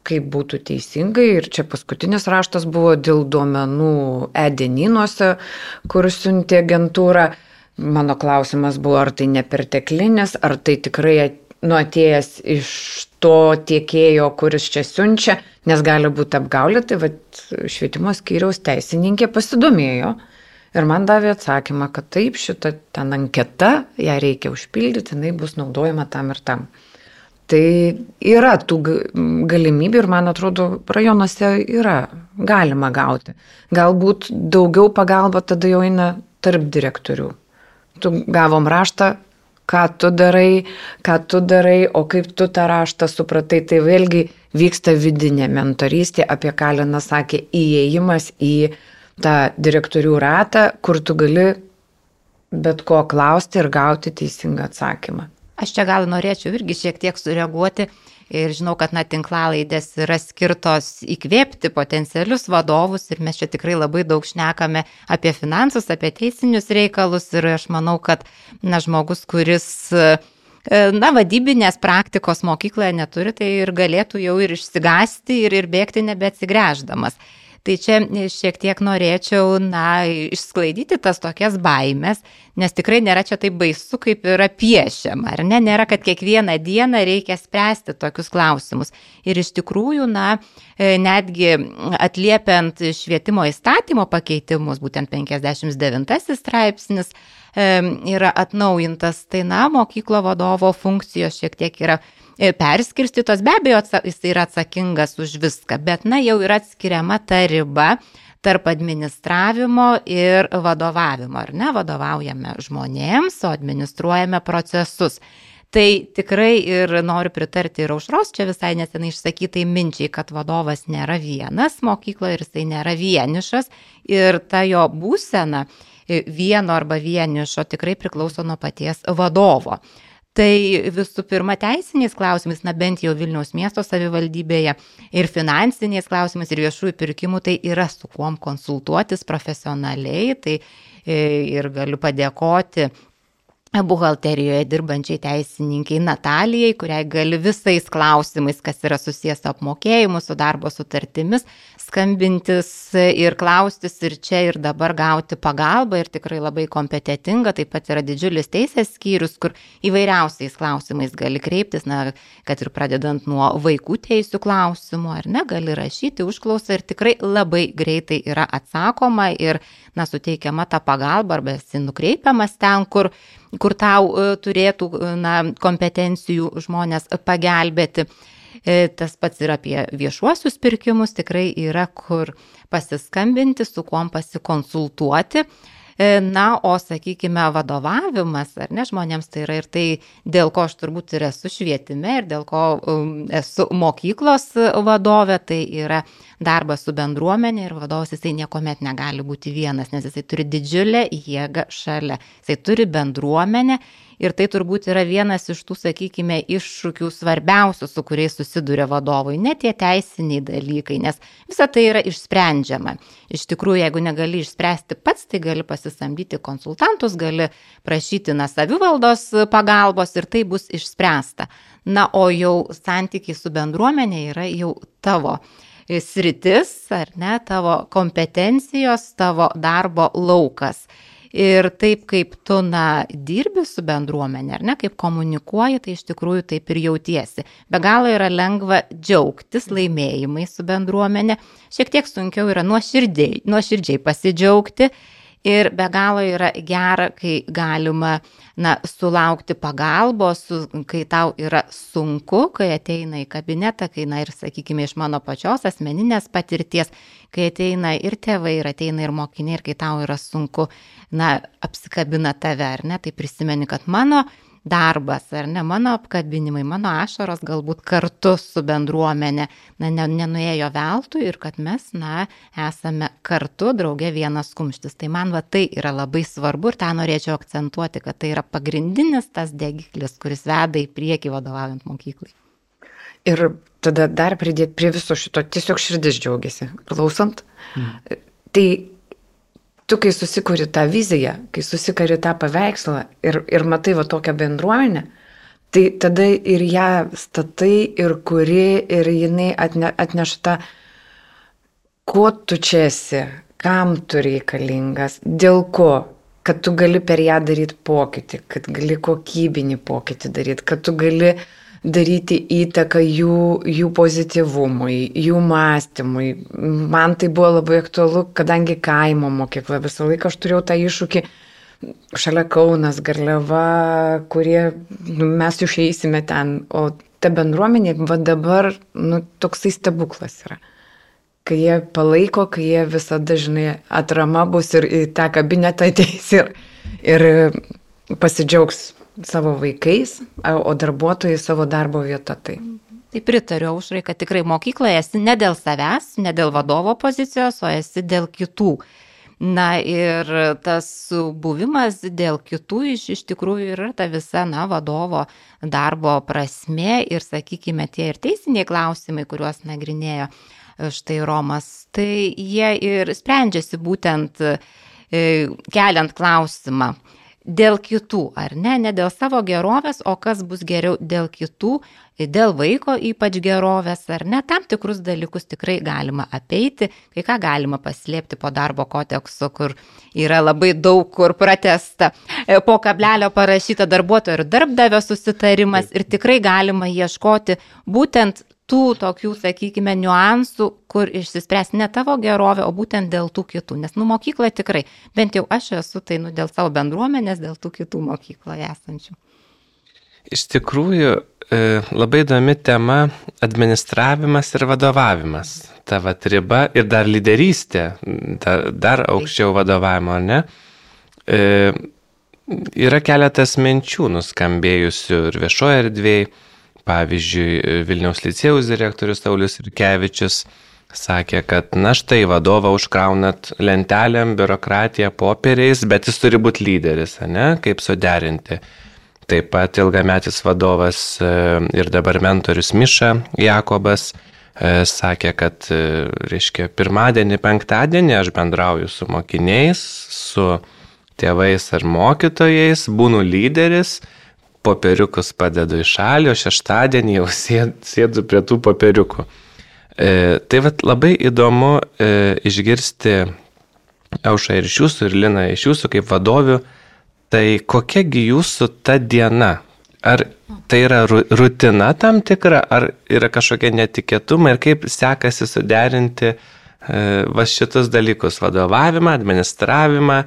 S2: kaip būtų teisingai. Ir čia paskutinis raštas buvo dėl duomenų edeninuose, kur siuntė agentūra. Mano klausimas buvo, ar tai neperteklinis, ar tai tikrai nu, atėjęs iš to tiekėjo, kuris čia siunčia, nes gali būti apgaulė, tai va, švietimo skyriaus teisininkė pasidomėjo ir man davė atsakymą, kad taip, šita ten anketa, ją reikia užpildyti, jinai bus naudojama tam ir tam. Tai yra tų galimybių ir man atrodo, rajonuose yra galima gauti. Galbūt daugiau pagalba tada jau eina tarp direktorių. Tu gavom raštą, ką tu darai, ką tu darai, o kaip tu tą raštą supratai. Tai vėlgi vyksta vidinė mentorystė, apie ką Lena sakė, įėjimas į tą direktorių ratą, kur tu gali bet ko klausti ir gauti teisingą atsakymą.
S4: Aš čia gal norėčiau irgi šiek tiek sureaguoti ir žinau, kad na, tinklalaidės yra skirtos įkvėpti potencialius vadovus ir mes čia tikrai labai daug šnekame apie finansus, apie teisinius reikalus ir aš manau, kad na, žmogus, kuris na, vadybinės praktikos mokykloje neturi, tai ir galėtų jau ir išsigasti ir, ir bėgti nebeatsigręždamas. Tai čia šiek tiek norėčiau, na, išsklaidyti tas tokias baimės, nes tikrai nėra čia taip baisu, kaip yra piešiama, ar ne? Nėra, kad kiekvieną dieną reikia spręsti tokius klausimus. Ir iš tikrųjų, na, e, netgi atliepiant švietimo įstatymo pakeitimus, būtent 59 straipsnis, e, yra atnaujintas, tai na, mokyklo vadovo funkcijos šiek tiek yra E, perskirstytos, be abejo, jis yra atsakingas už viską, bet na jau yra atskiriama ta riba tarp administravimo ir vadovavimo, ar ne, vadovaujame žmonėms, o administruojame procesus. Tai tikrai ir noriu pritarti ir aušros čia visai nesenai išsakytai minčiai, kad vadovas nėra vienas mokykloje ir jisai nėra vienišas ir ta jo būsena vieno arba vienišo tikrai priklauso nuo paties vadovo. Tai visų pirma teisiniais klausimais, na bent jau Vilniaus miesto savivaldybėje ir finansiniais klausimais ir viešųjų pirkimų, tai yra su kuom konsultuotis profesionaliai. Tai e, ir galiu padėkoti buhalterijoje dirbančiai teisininkiai Natalijai, kuriai gali visais klausimais, kas yra susijęs su apmokėjimu, su darbo sutartimis, skambintis ir klaustis ir čia ir dabar gauti pagalbą ir tikrai labai kompetitinga, taip pat yra didžiulis teisės skyrius, kur įvairiausiais klausimais gali kreiptis, na, kad ir pradedant nuo vaikų teisų klausimų, ar ne, gali rašyti užklausą ir tikrai labai greitai yra atsakoma ir, na, suteikiama ta pagalba arba esi nukreipiamas ten, kur kur tau e, turėtų na, kompetencijų žmonės pagelbėti. E, tas pats ir apie viešuosius pirkimus tikrai yra kur pasiskambinti, su kuom pasikonsultuoti. E, na, o sakykime, vadovavimas, ar ne, žmonėms tai yra ir tai, dėl ko aš turbūt ir esu švietime ir dėl ko um, esu mokyklos vadovė, tai yra darbas su bendruomenė ir vadovas jisai niekuomet negali būti vienas, nes jisai turi didžiulę jėgą šalia. Jisai turi bendruomenę Ir tai turbūt yra vienas iš tų, sakykime, iššūkių svarbiausių, su kuriais susiduria vadovai, ne tie teisiniai dalykai, nes visa tai yra išsprendžiama. Iš tikrųjų, jeigu negali išspręsti pats, tai gali pasisamdyti konsultantus, gali prašyti na savivaldos pagalbos ir tai bus išspręsta. Na, o jau santykiai su bendruomenė yra jau tavo sritis, ar ne, tavo kompetencijos, tavo darbo laukas. Ir taip kaip tu, na, dirbi su bendruomenė, ar ne, kaip komunikuoji, tai iš tikrųjų taip ir jautiesi. Be galo yra lengva džiaugtis laimėjimai su bendruomenė, šiek tiek sunkiau yra nuoširdžiai, nuoširdžiai pasidžiaugti ir be galo yra gera, kai galima na, sulaukti pagalbos, kai tau yra sunku, kai ateina į kabinetą, kai, na ir, sakykime, iš mano pačios asmeninės patirties, kai ateina ir tėvai, ir ateina ir mokiniai, ir kai tau yra sunku, na, apsikabina tave, ar ne, tai prisimeni, kad mano darbas, ar ne, mano apkabinimai, mano ašaros galbūt kartu su bendruomenė, na, nenuėjo veltui ir kad mes, na, esame kartu, draugė vienas kumštis. Tai man va tai yra labai svarbu ir tą norėčiau akcentuoti, kad tai yra pagrindinis tas degiklis, kuris veda į priekį vadovaujant mokyklai.
S2: Ir tada dar pridėti prie viso šito, tiesiog širdis džiaugiasi, klausant. Mm. Tai tu, kai susikuri tą viziją, kai susikari tą paveikslą ir, ir matai va tokią bendruomenę, tai tada ir ją statai, ir kuri, ir jinai atne, atneša tą, kuo tu čia esi, kam tu reikalingas, dėl ko, kad tu gali per ją daryti pokytį, kad gali kokybinį pokytį daryti, kad tu gali uh, daryti įtaką jų, jų pozityvumui, jų mąstymui. Man tai buvo labai aktualu, kadangi kaimo mokykla visą laiką aš turėjau tą iššūkį. Šalia Kaunas, Garliava, kurie nu, mes išeisime ten, o ta bendruomenė va dabar nu, toksai stebuklas yra. Kai jie palaiko, kai jie visada, žinai, atrama bus ir į tą kabinetą ateis ir, ir pasidžiaugs savo vaikais, o darbuotojai savo darbo vietą. Tai.
S4: Tai pritariu aušrai, kad tikrai mokykloje esi ne dėl savęs, ne dėl vadovo pozicijos, o esi dėl kitų. Na ir tas buvimas dėl kitų iš, iš tikrųjų yra ta visa, na, vadovo darbo prasme ir, sakykime, tie ir teisiniai klausimai, kuriuos nagrinėjo štai Romas, tai jie ir sprendžiasi būtent e, keliant klausimą, dėl kitų, ar ne, ne dėl savo gerovės, o kas bus geriau dėl kitų, dėl vaiko ypač gerovės, ar ne, tam tikrus dalykus tikrai galima apeiti, kai ką galima paslėpti po darbo kodekso, kur yra labai daug kur pratesta, e, po kablelio parašyta darbuotojo ir darbdavio susitarimas ir tikrai galima ieškoti būtent tų tokių, sakykime, niuansų, kur išsispręs ne tavo gerovė, o būtent dėl tų kitų. Nes, nu, mokykloje tikrai, bent jau aš esu tai, nu, dėl savo bendruomenės, dėl tų kitų mokykloje esančių.
S1: Iš tikrųjų, e, labai įdomi tema - administravimas ir vadovavimas. Ta va riba ir dar lyderystė, dar, dar aukščiau vadovavimo, ne? E, yra keletas minčių nuskambėjusių ir viešoje erdvėje Pavyzdžiui, Vilniaus licėjaus direktorius Saulis Irkevičius sakė, kad na štai vadovą užkraunat lentelėm, biurokratiją, popieriais, bet jis turi būti lyderis, ne? Kaip suderinti. Taip pat ilgametis vadovas e, ir dabar mentorius Miša Jakobas e, sakė, kad, e, reiškia, pirmadienį, penktadienį aš bendrauju su mokiniais, su tėvais ar mokytojais, būnu lyderis popieriukus padedu į šalį, o šeštadienį jau sėdu prie tų popieriukų. E, tai vat, labai įdomu e, išgirsti Aušą ir iš jūsų, ir Lina iš jūsų kaip vadovių, tai kokiagi jūsų ta diena? Ar tai yra rutina tam tikra, ar yra kažkokie netikėtumai ir kaip sekasi suderinti e, va šitus dalykus - vadovavimą, administravimą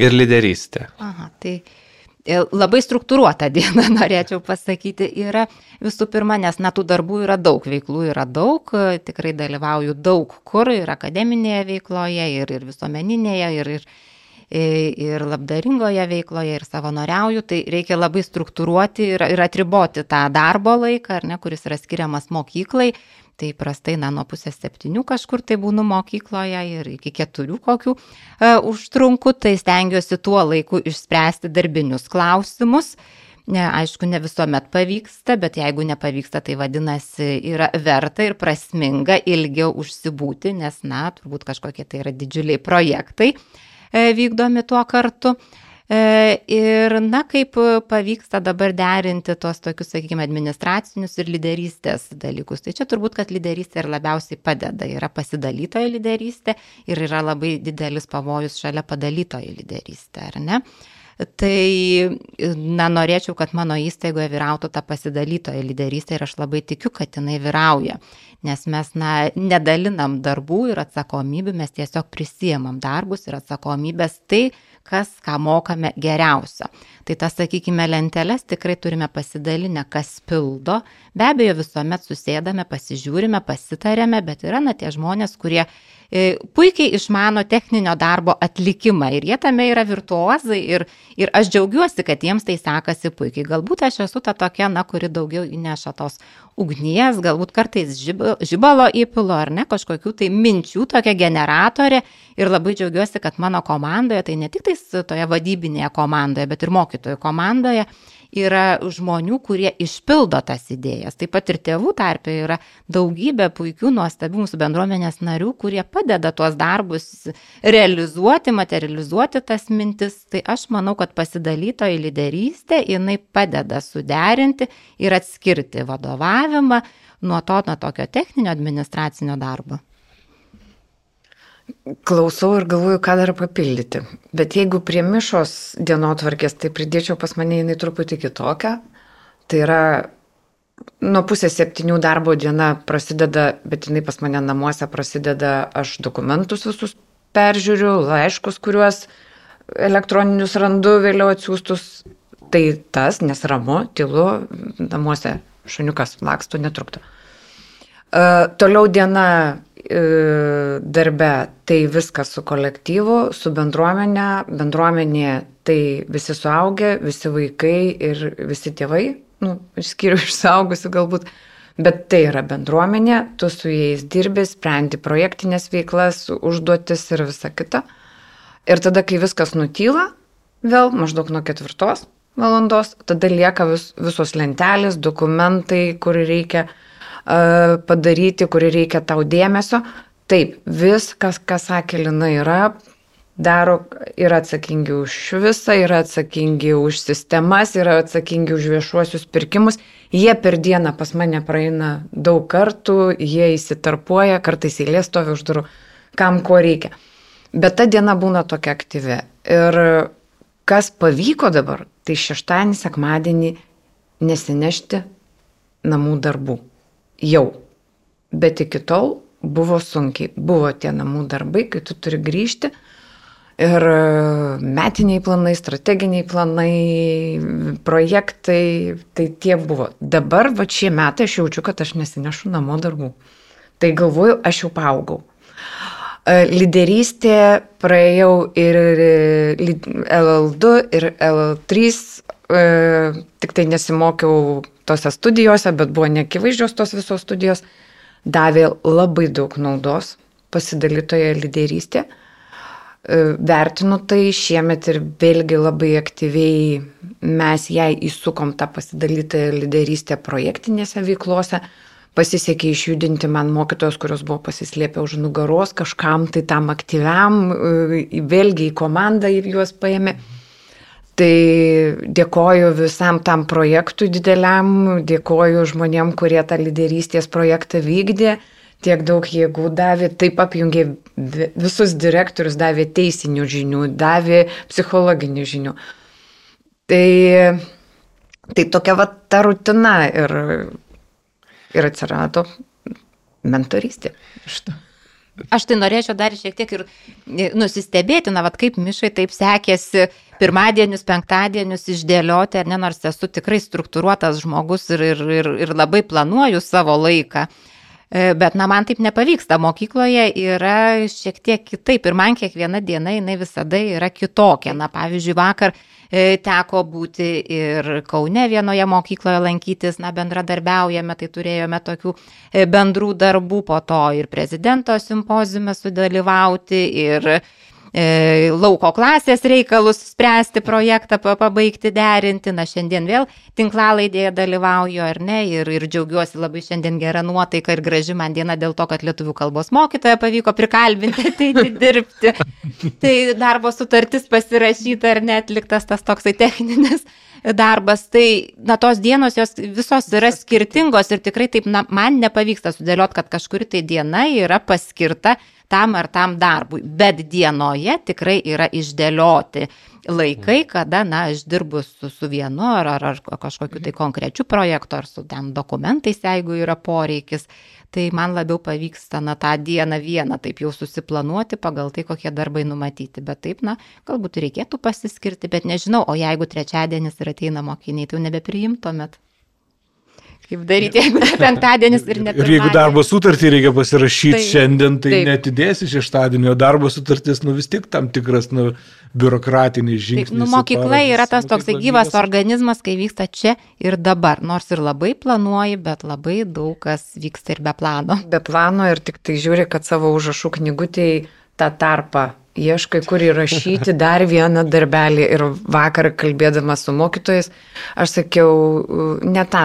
S1: ir lyderystę?
S4: Aha, tai E, labai struktūruota diena, norėčiau pasakyti, yra visų pirma, nes na tų darbų yra daug, veiklų yra daug, e, tikrai dalyvauju daug kur ir akademinėje veikloje, ir, ir visuomeninėje, ir, ir, e, ir labdaringoje veikloje, ir savanoriauju, tai reikia labai struktūruoti ir, ir atriboti tą darbo laiką, ne, kuris yra skiriamas mokyklai, tai prastai, na, nuo pusės septynių kažkur tai būnu mokykloje ir iki keturių kokių e, užtrunku, tai stengiuosi tuo laiku išspręsti darbinius klausimus. Ne, aišku, ne visuomet pavyksta, bet jeigu nepavyksta, tai vadinasi yra verta ir prasminga ilgiau užsibūti, nes, na, turbūt kažkokie tai yra didžiuliai projektai e, vykdomi tuo kartu. E, ir, na, kaip pavyksta dabar derinti tuos tokius, sakykime, administracinius ir lyderystės dalykus. Tai čia turbūt, kad lyderystė ir labiausiai padeda. Yra pasidalytoja lyderystė ir yra labai didelis pavojus šalia padalytoja lyderystė, ar ne? Tai, na, norėčiau, kad mano įstaigoje vyrautų ta pasidalytoja lyderystė ir aš labai tikiu, kad jinai vyrauja. Nes mes, na, nedalinam darbų ir atsakomybių, mes tiesiog prisijėmam darbus ir atsakomybės. Tai, kas ką mokame geriausio. Tai tas, sakykime, lenteles tikrai turime pasidalinę, kas pildo. Be abejo, visuomet susėdame, pasižiūrime, pasitarėme, bet yra na tie žmonės, kurie E, puikiai išmano techninio darbo atlikimą ir jie tame yra virtuozai ir, ir aš džiaugiuosi, kad jiems tai sekasi puikiai. Galbūt aš esu ta tokia, na, kuri daugiau įneša tos ugnies, galbūt kartais žibalo įpilo ar ne, kažkokių tai minčių tokia generatorė. Ir labai džiaugiuosi, kad mano komandoje, tai ne tik tais toje vadybinėje komandoje, bet ir mokytojų komandoje yra žmonių, kurie išpildo tas idėjas. Taip pat ir tėvų tarpe yra daugybė puikių, nuostabių mūsų bendruomenės narių, kurie padeda tuos darbus realizuoti, materializuoti tas mintis. Tai aš manau, kad pasidalytoji lyderystė, jinai padeda suderinti ir atskirti vadovavimą nuo to, nuo tokio techninio administracinio darbo.
S2: Klausau ir galvoju, ką dar papildyti. Bet jeigu prie mišos dienotvarkės, tai pridėčiau pas mane jinai truputį kitokią. Tai yra nuo pusės septynių darbo diena prasideda, bet jinai pas mane namuose prasideda, aš dokumentus visus peržiūriu, laiškus, kuriuos elektroninius randu vėliau atsiųstus. Tai tas, nes ramu, tylu, namuose šuniukas laksto, netrukdo. Uh, toliau diena darbe tai viskas su kolektyvu, su bendruomenė, bendruomenė tai visi suaugę, visi vaikai ir visi tėvai, nu, išskiriu iš saugusių galbūt, bet tai yra bendruomenė, tu su jais dirbi, sprendi projektinės veiklas, užduotis ir visa kita. Ir tada, kai viskas nutyla, vėl maždaug nuo ketvirtos valandos, tada lieka vis, visos lentelės, dokumentai, kur reikia uh, padaryti, kur reikia tau dėmesio. Taip, viskas, ką sakė Lina, yra, daro, yra atsakingi už visą, yra atsakingi už sistemas, yra atsakingi už viešuosius pirkimus. Jie per dieną pas mane praeina daug kartų, jie įsitarpuoja, kartais eilės stovi už durų, kam ko reikia. Bet ta diena būna tokia aktyvi. Ir kas pavyko dabar, tai šeštadienį, sekmadienį nesinešti namų darbų. Jau. Bet iki tol buvo sunkiai. Buvo tie namų darbai, kai tu turi grįžti. Ir metiniai planai, strateginiai planai, projektai, tai tie buvo. Dabar, va šie metai, aš jaučiu, kad aš nesinešu namo darbų. Tai galvoju, aš jau paaugau. E, lyderystė praėjau ir LL2, ir LL3, e, tik tai nesimokiau tose studijose, bet buvo neakivaizdžios tos visos studijos, davė labai daug naudos pasidalytoje lyderystė. E, vertinu tai šiemet ir vėlgi labai aktyviai mes jai įsukom tą pasidalytąją lyderystę projektinėse veiklose pasisekė išjudinti man mokytojos, kurios buvo pasislėpę už nugaros, kažkam tai tam aktyviam, e, vėlgi į komandą juos paėmė. Tai dėkoju visam tam projektui dideliam, dėkoju žmonėm, kurie tą lyderystės projektą vykdė, tiek daug jėgų davė, taip apjungė visus direktorius, davė teisinių žinių, davė psichologinių žinių. Tai, tai tokia va ta rutina ir ir atsirado mentorystė. Šitą.
S4: Aš tai norėčiau dar šiek tiek ir e, nusistebėti, na, vad kaip mišai taip sekėsi pirmadienius, penktadienius išdėlioti, ar ne, nors esu tikrai struktūruotas žmogus ir, ir, ir, ir labai planuoju savo laiką. E, bet, na, man taip nepavyksta. Mokykloje yra šiek tiek kitaip ir man kiekviena diena jinai visada yra kitokia. Na, pavyzdžiui, vakar E, teko būti ir Kaune vienoje mokykloje lankytis, na, bendradarbiaujame, tai turėjome tokių e, bendrų darbų, po to ir prezidento simpozime sudalyvauti, ir e, lauko klasės reikalus spręsti, projektą pabaigti, derinti. Na, šiandien vėl tinklalaidėje dalyvauju, ar ne, ir, ir džiaugiuosi labai šiandien gerą nuotaiką ir graži man diena dėl to, kad lietuvių kalbos mokytoja pavyko prikalbinti ateiti dirbti. Tai darbo sutartis pasirašyta ar netliktas tas toksai techninis darbas, tai na, tos dienos jos visos yra skirtingos ir tikrai taip na, man nepavyksta sudėlioti, kad kažkuri tai diena yra paskirta tam ar tam darbui, bet dienoje tikrai yra išdėlioti laikai, kada, na, aš dirbu su, su vienu ar, ar, ar kažkokiu tai konkrečiu projektu, ar su ten dokumentais, jeigu yra poreikis. Tai man labiau pavyksta, na, tą dieną vieną taip jau susiplanuoti pagal tai, kokie darbai numatyti. Bet taip, na, galbūt reikėtų pasiskirti, bet nežinau, o jeigu trečiadienis ir ateina mokiniai, tai jau nebepriimtumėt kaip daryti, jeigu ne penktadienis ir ne.
S3: Ir jeigu darbo sutartį reikia pasirašyti taip, šiandien, tai taip. netidėsi šeštadienio darbo sutartis, nu vis tik tam tikras, nu, biurokratinis žingsnis. Taip,
S4: nu, mokykla yra tas toks gyvas organizmas, kai vyksta čia ir dabar, nors ir labai planuoji, bet labai daug kas vyksta ir be plano.
S2: Be plano ir tik tai žiūri, kad savo užrašų knygutėje tą tarpą ieškai, kur įrašyti dar vieną darbelį. Ir vakar kalbėdama su mokytojais, aš sakiau, ne tą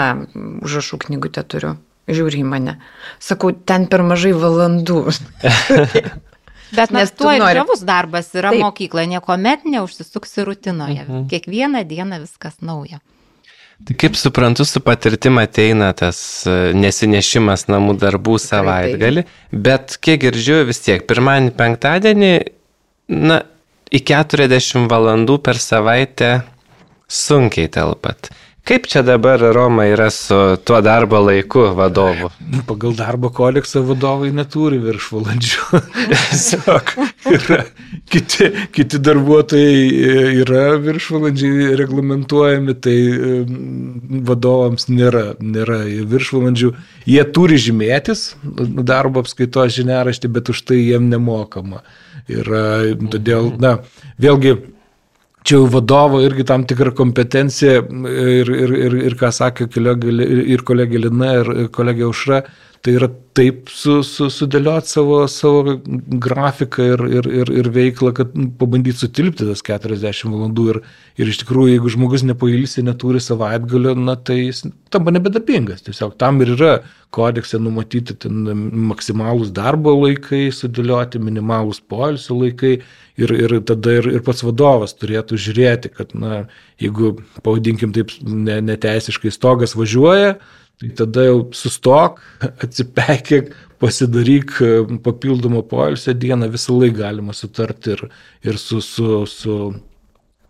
S2: užrašų knygutę turiu. Žiūri į mane. Sakau, ten per mažai valandų.
S4: Bet nes tuo ir nori... žavus darbas yra Taip. mokykloje, niekuomet neužsisuksi rutinoje. Mhm. Kiekvieną dieną viskas nauja.
S1: Tai kaip suprantu, su patirtim ateina tas e, nesinešimas namų darbų savaitgali, bet kiek girdžiu vis tiek, pirmąjį, penktadienį na, į 40 valandų per savaitę sunkiai telpat. Kaip čia dabar Roma yra su tuo darbo laiku vadovu?
S3: Pagal darbo kodeksą vadovai neturi viršvalandžių. Tiesiog yra, kiti, kiti darbuotojai e, yra viršvalandžiai reglamentuojami, tai e, vadovams nėra, nėra viršvalandžių. Jie turi žymėtis darbo apskaitos žiniaraštį, bet už tai jiem nemokama. Ir todėl, na, vėlgi, čia jau vadovo irgi tam tikra kompetencija ir, ir, ir, ir ką sakė kolegė, ir kolegė Lina, ir kolegė Aušra, tai yra taip su, su, sudėlioti savo, savo grafiką ir, ir, ir, ir veiklą, kad pabandyti sutilpti tas 40 valandų. Ir, ir iš tikrųjų, jeigu žmogus nepailsi, neturi savaitgalio, na tai jis tampa nebedarbingas. Tiesiog tam ir yra kodekse numatyti maksimalūs darbo laikai, sudėlioti minimalūs poilsio laikai ir, ir tada ir, ir pats vadovas turėtų žiūrėti, kad, na, jeigu, pavadinkim taip, ne, neteisiškai stogas važiuoja, tai tada jau sustok, atsipekėk, pasidaryk e, papildomą poilsio dieną, visą laiką galima sutarti ir, ir su, su, su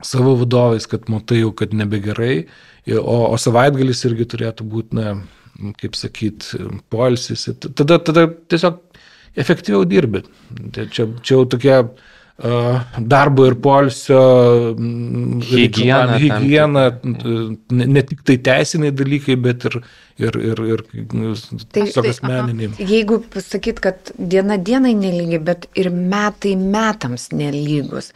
S3: savo vadovais, kad matai jau, kad nebegerai, o, o savaitgalis irgi turėtų būti, na, kaip sakyt, poilsis. Tada, tada tiesiog efektyviau dirbi. Tai čia, čia jau tokia darbo ir polsio
S1: hygiena,
S3: hygiena ne, ne tik tai teisiniai dalykai, bet ir, ir, ir, ir
S2: tai,
S3: tiesiog asmeniniai.
S2: Tai, jeigu pasakyt, kad diena dienai nelygi, bet ir metai metams nelygus.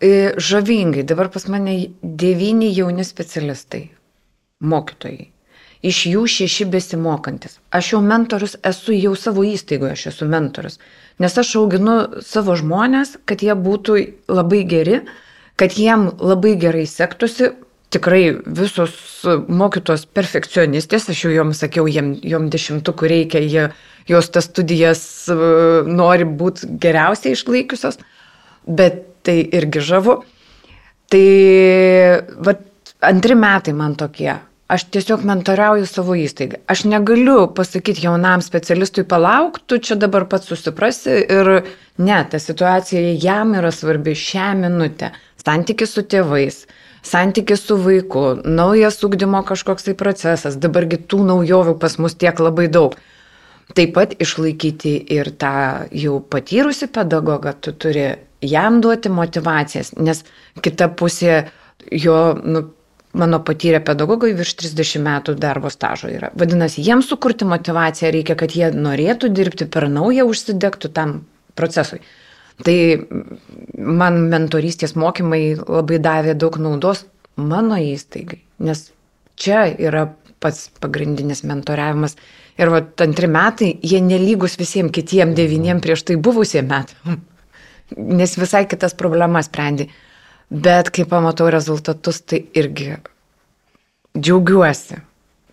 S2: E, žavingai, dabar pas mane devyni jauni specialistai, mokytojai iš jų šeši besimokantis. Aš jau mentorius esu jau savo įstaigoje, aš esu mentorius. Nes aš auginu savo žmonės, kad jie būtų labai geri, kad jiem labai gerai sektųsi. Tikrai visos mokytos perfekcionistės, aš jau joms sakiau, jiem, jom dešimtukų reikia, jie, jos tas studijas uh, nori būti geriausiai išlaikiusios, bet tai irgi žavu. Tai va, antri metai man tokie Aš tiesiog mentoriauju savo įstaigą. Aš negaliu pasakyti jaunam specialistui, palauk, tu čia dabar pats susiprasi ir ne, ta situacija jam yra svarbi šią minutę. Santykis su tėvais, santykis su vaiku, naujas ugdymo kažkoks tai procesas, dabargi tų naujovių pas mus tiek labai daug. Taip pat išlaikyti ir tą jau patyrusi pedagogą, tu turi jam duoti motivacijas, nes kita pusė jo, nu, mano patyrę pedagogai virš 30 metų darbo stažo yra. Vadinasi, jiems sukurti motivaciją reikia, kad jie norėtų dirbti per naują, užsidegtų tam procesui. Tai man mentorystės mokymai labai davė daug naudos mano įstaigai, nes čia yra pats pagrindinis mentoriavimas. Ir va, antri metai, jie nelygus visiems kitiem devyniem prieš tai buvusiem metam, nes visai kitas problemas sprendi. Bet kai pamatau rezultatus, tai irgi džiaugiuosi.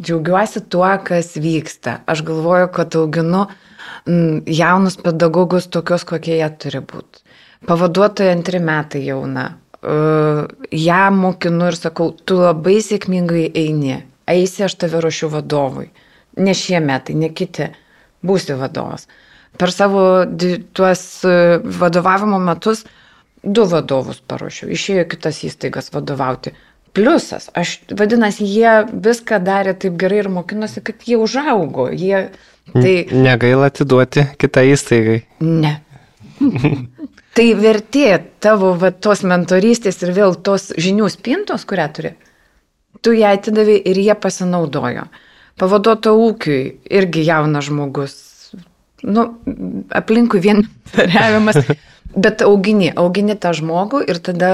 S2: Džiaugiuosi tuo, kas vyksta. Aš galvoju, kad auginu mm, jaunus pedagogus tokios, kokie jie turi būti. Pavaduotoja antri metai jauna. Uh, ją mokinu ir sakau, tu labai sėkmingai eini. Eisi, aš tave ruošiu vadovui. Ne šie metai, ne kiti. Būsi vadovas. Per savo tuos e, vadovavimo metus uh, du vadovus paruošiau, išėjo kitas įstaigas vadovauti. Pliusas, aš vadinasi, jie viską darė taip gerai ir mokinosi, kad jie užaugo. Jie,
S1: tai... Negaila atiduoti kitą įstaigai.
S2: Ne. tai vertė tavo va, tos mentorystės ir vėl tos žinių spintos, kurią turi. Tu ją atidavai ir jie pasinaudojo. Pavaduoto ūkiui irgi jaunas žmogus. Nu, aplinkui vien variavimas. Bet augini, augini tą žmogų ir tada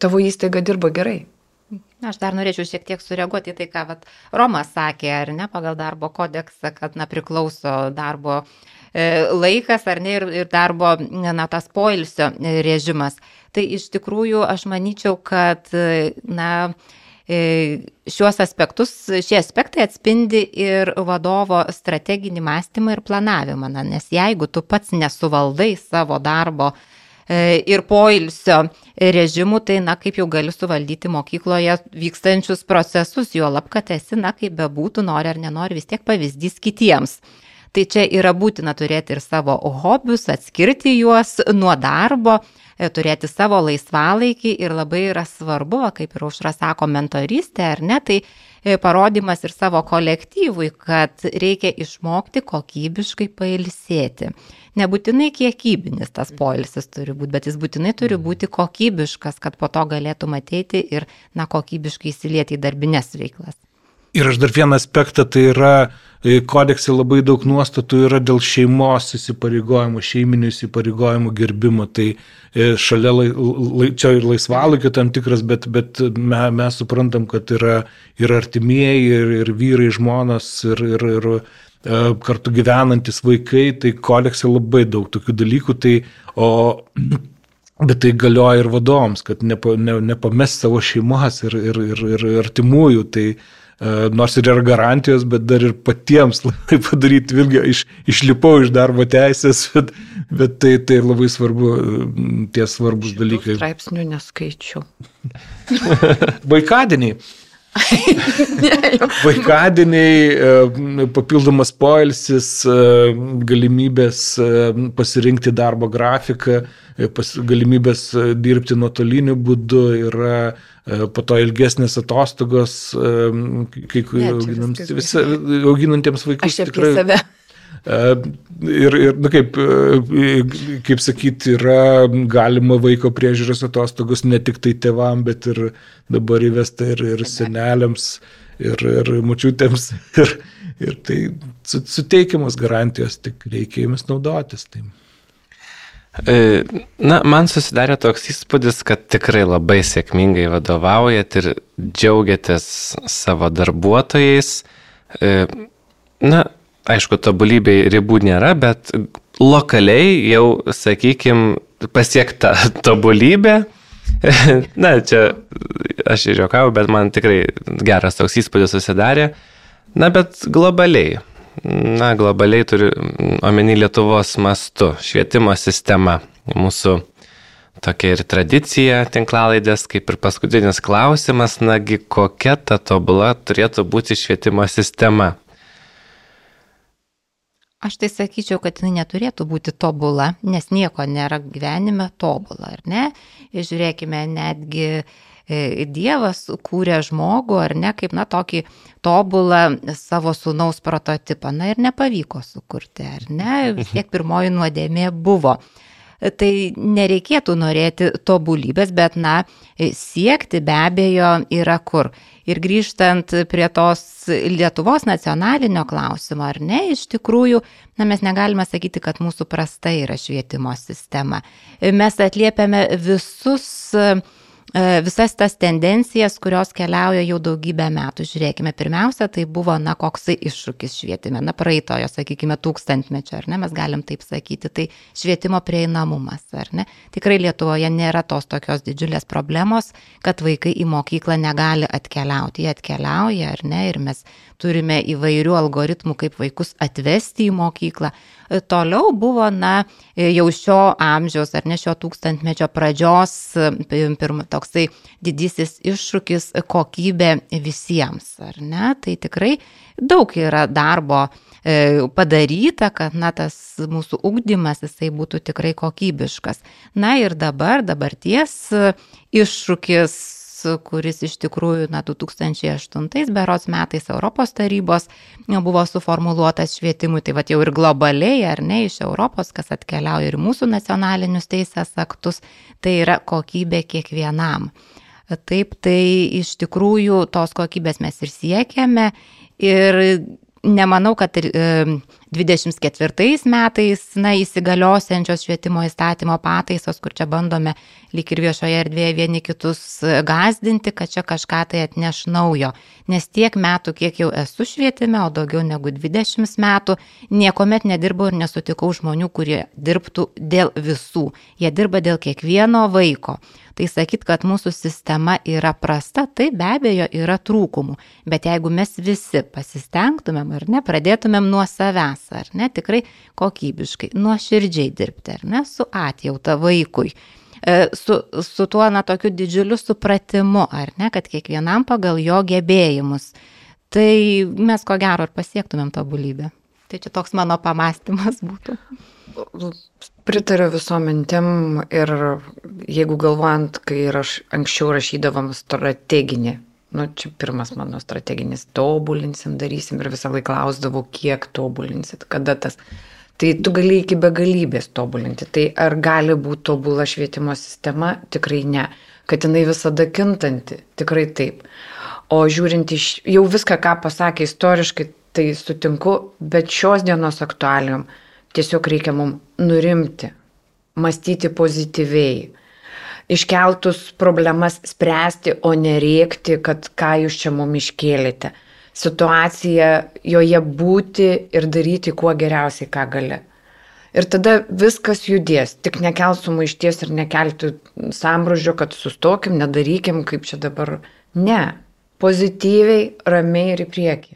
S2: tavo įstaiga dirba gerai.
S4: Aš dar norėčiau šiek tiek sureaguoti į tai, ką vat, Romas sakė, ar ne, pagal darbo kodeksą, kad na, priklauso darbo e, laikas, ar ne, ir, ir darbo, na, tas poilsio režimas. Tai iš tikrųjų aš manyčiau, kad, na, E, šiuos aspektus, šie aspektai atspindi ir vadovo strateginį mąstymą ir planavimą, na, nes jeigu tu pats nesuvaldai savo darbo e, ir poilsio režimų, tai, na, kaip jau gali suvaldyti mokykloje vykstančius procesus, jo lab, kad esi, na, kaip bebūtų, nori ar nenori, vis tiek pavyzdys kitiems. Tai čia yra būtina turėti ir savo hobius, atskirti juos nuo darbo, e, turėti savo laisvalaikį ir labai yra svarbu, kaip ir užra sako, mentorystė ar ne, tai e, parodimas ir savo kolektyvui, kad reikia išmokti kokybiškai pailsėti. Nebūtinai kiekybinis tas poilsis turi būti, bet jis būtinai turi mhm. būti kokybiškas, kad po to galėtum ateiti ir, na, kokybiškai įsilieti į darbinės veiklas.
S3: Ir aš dar vieną aspektą, tai yra e, kodekse labai daug nuostatų yra dėl šeimos įsipareigojimų, šeiminių įsipareigojimų gerbimo. Tai e, šalia, lai, lai, čia ir laisvalaikio tam tikras, bet, bet me, mes suprantam, kad yra ir artimieji, ir, ir vyrai, žmonos, ir, ir, ir e, kartu gyvenantis vaikai, tai kodekse labai daug tokių dalykų. Tai, o, Bet tai galioja ir vadovams, kad nepa, ne, nepamest savo šeimos ir, ir, ir, ir artimųjų. Tai, E, nors ir yra garantijos, bet dar ir patiems labai padaryti, vėlgi iš, išlipau iš darbo teisės, bet, bet tai, tai labai svarbu, tie svarbus Šitų dalykai.
S2: Straipsnių neskaičiu.
S3: Vaikadieniai. Vaikadieniai, e, papildomas poilsis, e, galimybės pasirinkti darbo grafiką, galimybės dirbti nuotoliniu būdu yra E, po to ilgesnės atostogos, e, kai auginantiems, auginantiems vaikus.
S2: Aš tikrai save.
S3: E, ir, ir nu, kaip, kaip sakyti, yra galima vaiko priežiūros atostogos ne tik tai tėvam, bet ir dabar įvesta ir, ir seneliams, ir, ir mučiutėms. Ir, ir tai suteikiamos garantijos, tik reikia jomis naudotis. Tai.
S1: E, na, man susidarė toks įspūdis, kad tikrai labai sėkmingai vadovaujat ir džiaugiatės savo darbuotojais. E, na, aišku, tobulybei ribų nėra, bet lokaliai jau, sakykime, pasiekta tobulybė. Na, čia aš ir juokau, bet man tikrai geras toks įspūdis susidarė. Na, bet globaliai na, globaliai turiu omeny Lietuvos mastu, švietimo sistema. Mūsų tokia ir tradicija tinklalaidės, kaip ir paskutinis klausimas, nagi kokia ta tobula turėtų būti švietimo sistema.
S4: Aš tai sakyčiau, kad jinai neturėtų būti tobula, nes nieko nėra gyvenime tobula, ar ne? Ir žiūrėkime, netgi E, Dievas kūrė žmogų, ar ne, kaip, na, tokį tobulą savo sūnaus prototipą, na ir nepavyko sukurti, ar ne, vis tiek pirmoji nuodėmė buvo. Tai nereikėtų norėti tobulybės, bet, na, siekti be abejo yra kur. Ir grįžtant prie tos Lietuvos nacionalinio klausimo, ar ne, iš tikrųjų, na, mes negalime sakyti, kad mūsų prasta yra švietimo sistema. Mes atliepiame visus visas tas tendencijas, kurios keliauja jau daugybę metų. Žiūrėkime, pirmiausia, tai buvo, na, koksai iššūkis švietime, na, praeitojo, sakykime, tūkstantmečio, ar ne, mes galim taip sakyti, tai švietimo prieinamumas, ar ne. Tikrai Lietuvoje nėra tos tokios didžiulės problemos, kad vaikai į mokyklą negali atkeliauti. Jie atkeliauja, ar ne, ir mes turime įvairių algoritmų, kaip vaikus atvesti į mokyklą. Toliau buvo, na, jau šio amžiaus ar ne šio tūkstantmečio pradžios pirma, toksai didysis iššūkis kokybė visiems, ar ne? Tai tikrai daug yra darbo e, padaryta, kad na, tas mūsų ugdymas jisai būtų tikrai kokybiškas. Na ir dabar, dabarties iššūkis kuris iš tikrųjų na, 2008 berots metais Europos tarybos buvo suformuoluotas švietimui, tai va jau ir globaliai, ar ne, iš Europos, kas atkeliauja ir mūsų nacionalinius teisės aktus, tai yra kokybė kiekvienam. Taip, tai iš tikrųjų tos kokybės mes ir siekiame ir nemanau, kad ir, e, 24 metais, na, įsigaliosiančios švietimo įstatymo pataisos, kur čia bandome lyg ir viešoje erdvėje vieni kitus gazdinti, kad čia kažką tai atneš naujo. Nes tiek metų, kiek jau esu švietime, o daugiau negu 20 metų, niekuomet nedirbau ir nesutikau žmonių, kurie dirbtų dėl visų. Jie dirba dėl kiekvieno vaiko. Tai sakyt, kad mūsų sistema yra prasta, tai be abejo yra trūkumų. Bet jeigu mes visi pasistengtumėm ar ne, pradėtumėm nuo savęs, ar ne, tikrai kokybiškai, nuoširdžiai dirbti, ar ne, su atjauta vaikui e, su, su tuo, na, tokiu didžiuliu supratimu, ar ne, kad kiekvienam pagal jo gebėjimus. Tai mes ko gero ir pasiektumėm tobulybę. Tai čia toks mano pamastymas būtų.
S2: Pritariu visom mintim ir jeigu galvojant, kai aš anksčiau rašydavom strateginį, nu čia pirmas mano strateginis, tobulinsim, darysim ir visą laiką klausdavau, kiek tobulinsit, kada tas. Tai tu gali iki begalybės tobulinti. Tai ar gali būti tobula švietimo sistema? Tikrai ne. Kad jinai visada kintanti? Tikrai taip. O žiūrint iš jau viską, ką pasakė istoriškai, tai sutinku, bet šios dienos aktualijom tiesiog reikia mums nurimti, mąstyti pozityviai, iškeltus problemas spręsti, o nerėkti, kad ką jūs čia mums iškėlėte. Situacija, joje būti ir daryti kuo geriausiai, ką gali. Ir tada viskas judės, tik nekeltų maišties ir nekeltų sambrūžio, kad sustokim, nedarykim, kaip čia dabar. Ne, pozityviai, ramiai ir į priekį.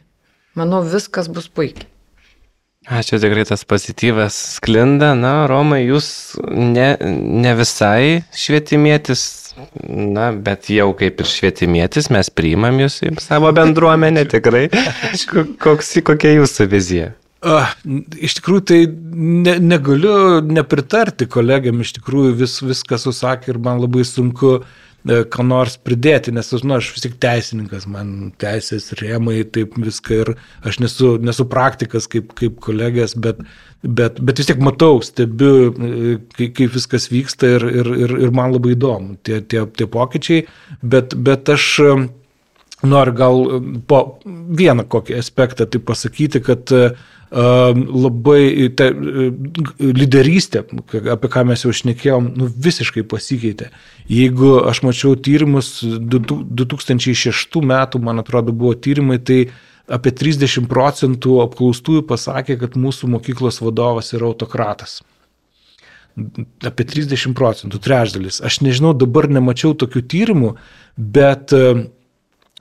S2: Manau, viskas bus puikiai.
S1: Ačiū tikrai tas pozityvas sklinda. Na, Romai, jūs ne, ne visai švietimėtis, na, bet jau kaip ir švietimėtis, mes priimam jūs į savo bendruomenę tikrai. Koks, kokia jūsų vizija?
S3: Uh, iš tikrųjų, tai ne, negaliu nepritarti kolegiam, iš tikrųjų vis, viską susakė ir man labai sunku uh, ką nors pridėti, nes nu, aš vis tik teisininkas, man teisės rėmai, taip viską ir aš nesu, nesu praktikas kaip, kaip kolegės, bet, bet, bet vis tiek matau, stebiu, e, kaip, kaip viskas vyksta ir, ir, ir, ir man labai įdomu tie, tie, tie pokyčiai, bet, bet aš e, noriu gal po vieną kokį aspektą tai pasakyti, kad uh, labai ta, lyderystė, apie ką mes jau šnekėjom, nu, visiškai pasikeitė. Jeigu aš mačiau tyrimus, 2006 metų, man atrodo, buvo tyrimai, tai apie 30 procentų apklaustųjų pasakė, kad mūsų mokyklos vadovas yra autokratas. Apie 30 procentų, trečdalis. Aš nežinau, dabar nemačiau tokių tyrimų, bet,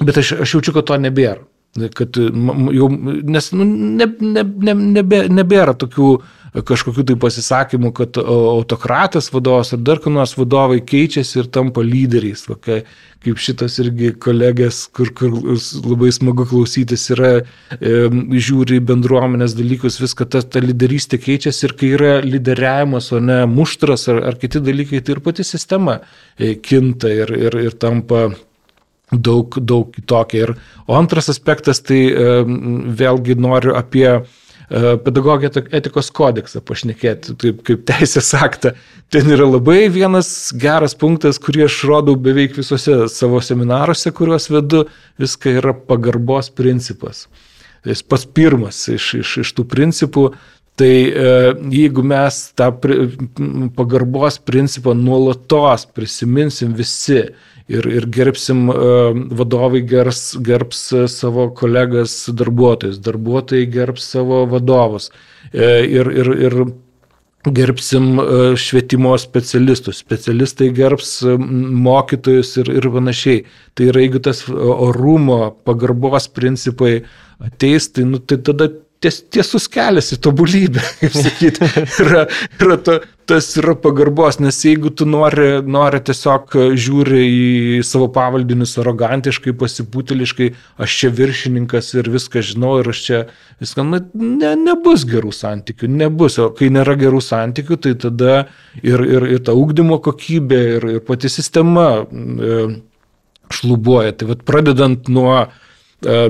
S3: bet aš, aš jaučiu, kad to nebėra kad jau, nes nu, ne, ne, ne, nebe, nebėra tokių kažkokių tai pasisakymų, kad autokratas vadovas ar dar kanos vadovai keičiasi ir tampa lyderiais. Va, kaip šitas irgi kolegės, kur, kur labai smagu klausytis, yra e, žiūri bendruomenės dalykus, viską ta, ta lyderystė keičiasi ir kai yra lyderiavimas, o ne muštras ar, ar kiti dalykai, tai ir pati sistema e, kinta ir, ir, ir tampa daug, daug kitokia. Ir, o antras aspektas, tai e, vėlgi noriu apie e, pedagogijos etikos kodeksą pašnekėti, taip kaip teisės aktą. Ten yra labai vienas geras punktas, kurį aš rodau beveik visose savo seminaruose, kuriuos vedu, viską yra pagarbos principas. Jis pats pirmas iš, iš, iš tų principų. Tai e, jeigu mes tą pagarbos principą nuolatos prisiminsim visi, ir, ir gerbsim, e, vadovai gers, gerbs savo kolegas darbuotojus, darbuotojai gerbs savo vadovus. E, ir, ir, ir gerbsim e, švietimo specialistus, specialistai gerbs mokytojus ir, ir panašiai. Tai yra, jeigu tas orumo, pagarbos principai ateis, tai, nu, tai tada ties, tiesus kelias į tobulybę, kaip sakyti, yra, yra to, tas yra pagarbos, nes jeigu tu nori, nori tiesiog žiūri į savo pavaldinius arogantiškai, pasipūtiliškai, aš čia viršininkas ir viską žinau ir aš čia viską, na, ne, nebus gerų santykių, nebus, o kai nėra gerų santykių, tai tada ir, ir, ir ta ūkdymo kokybė, ir, ir pati sistema e, šlubuoja. Tai vad pradedant nuo E,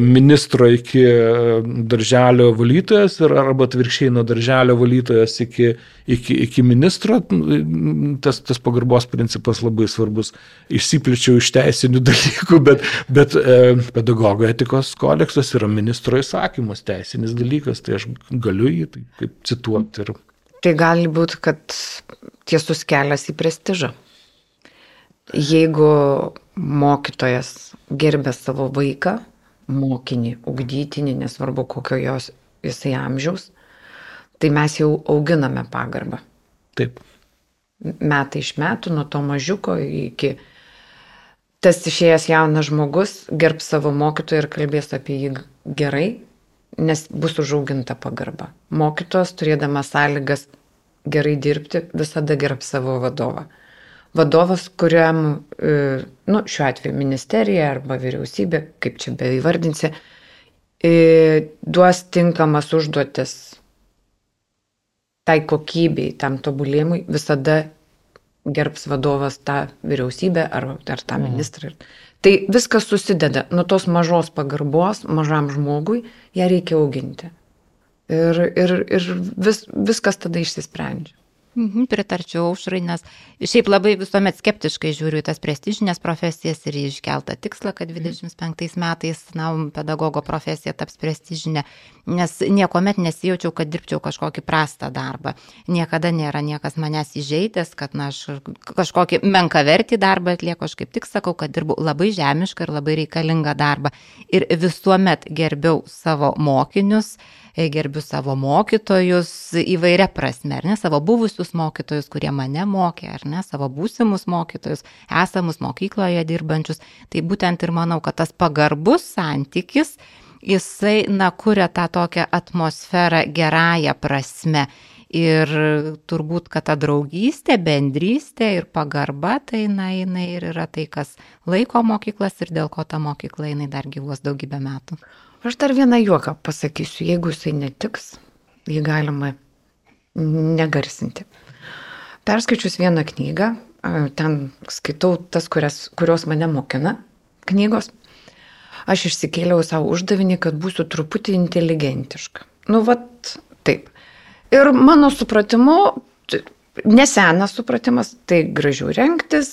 S3: ministro iki e, darželio valytojas ir arba atvirkščiai nuo darželio valytojas iki, iki, iki ministro, tas, tas pagarbos principas labai svarbus. Išsipličiau iš teisinių dalykų, bet, bet e, pedagogo etikos kodeksas yra ministro įsakymas, teisinis dalykas, tai aš galiu jį taip, kaip cituoti. Ir...
S2: Tai gali būti, kad tiesus kelias į prestižą. Jeigu mokytojas gerbė savo vaiką, mokinį, ugdytinį, nesvarbu kokio jos jisai amžiaus, tai mes jau auginame pagarbą.
S3: Taip.
S2: Metai iš metų, nuo to mažiuko iki tas išėjęs jaunas žmogus gerb savo mokytoją ir kalbės apie jį gerai, nes bus užauginta pagarba. Mokytojas, turėdamas sąlygas gerai dirbti, visada gerb savo vadovą vadovas, kuriam, e, nu, šiuo atveju ministerija arba vyriausybė, kaip čia be įvardinsi, e, duos tinkamas užduotis tai kokybei, tam tobulėjimui, visada gerbs vadovas tą vyriausybę ar, ar tą ministrą. Tai viskas susideda nuo tos mažos pagarbos mažam žmogui, ją reikia auginti. Ir, ir, ir vis, viskas tada išsisprendžia.
S4: Mhm, pritarčiau aušrai, nes šiaip labai visuomet skeptiškai žiūriu į tas prestižinės profesijas ir iškeltą tikslą, kad 25 metais, na, pedagogo profesija taps prestižinė, nes niekuomet nesijaučiau, kad dirbčiau kažkokį prastą darbą. Niekada nėra niekas manęs įžeidęs, kad, na, aš kažkokį menkavertį darbą atlieku, aš kaip tik sakau, kad dirbu labai žemišką ir labai reikalingą darbą. Ir visuomet gerbiau savo mokinius gerbiu savo mokytojus įvairia prasme, ar ne, savo buvusius mokytojus, kurie mane mokė, ar ne, savo būsimus mokytojus, esamus mokykloje dirbančius. Tai būtent ir manau, kad tas pagarbus santykis, jisai, na, kuria tą tokią atmosferą gerąją prasme. Ir turbūt, kad ta draugystė, bendrystė ir pagarba, tai na, jinai ir yra tai, kas laiko mokyklas ir dėl ko ta mokykla jinai dar gyvuos daugybę metų.
S2: Aš dar vieną juoką pasakysiu, jeigu jisai netiks, jį galima negarsinti. Perskaičius vieną knygą, ten skaitau tas, kurias, kurios mane mokina knygos, aš išsikėliau savo uždavinį, kad būsiu truputį inteligentiška. Nu, vat, taip. Ir mano supratimu, nesenas supratimas, tai gražiau renktis,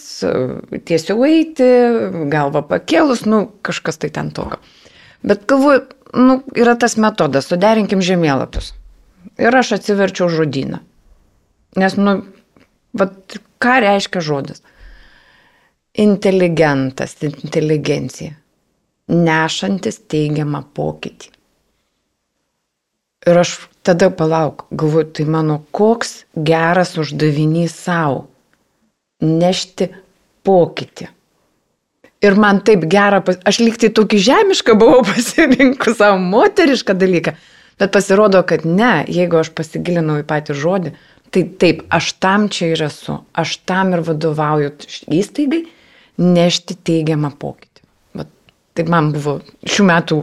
S2: tiesiau eiti, galvą pakėlus, nu, kažkas tai ten tokio. Bet galvoju, nu, yra tas metodas, suderinkim žemėlapius. Ir aš atsiverčiau žodyną. Nes, nu, vat, ką reiškia žodis? Inteligentas, inteligencija. Nešantis teigiamą pokytį. Ir aš tada palauk, galvoju, tai mano koks geras uždavinys savo. Nešti pokytį. Ir man taip gera, aš lyg tai tokį žemišką buvau pasirinkus savo moterišką dalyką, bet pasirodo, kad ne, jeigu aš pasigilinau į patį žodį, tai taip, aš tam čia ir esu, aš tam ir vadovauju įstaigai nešti teigiamą pokytį. Bet tai man buvo šių metų,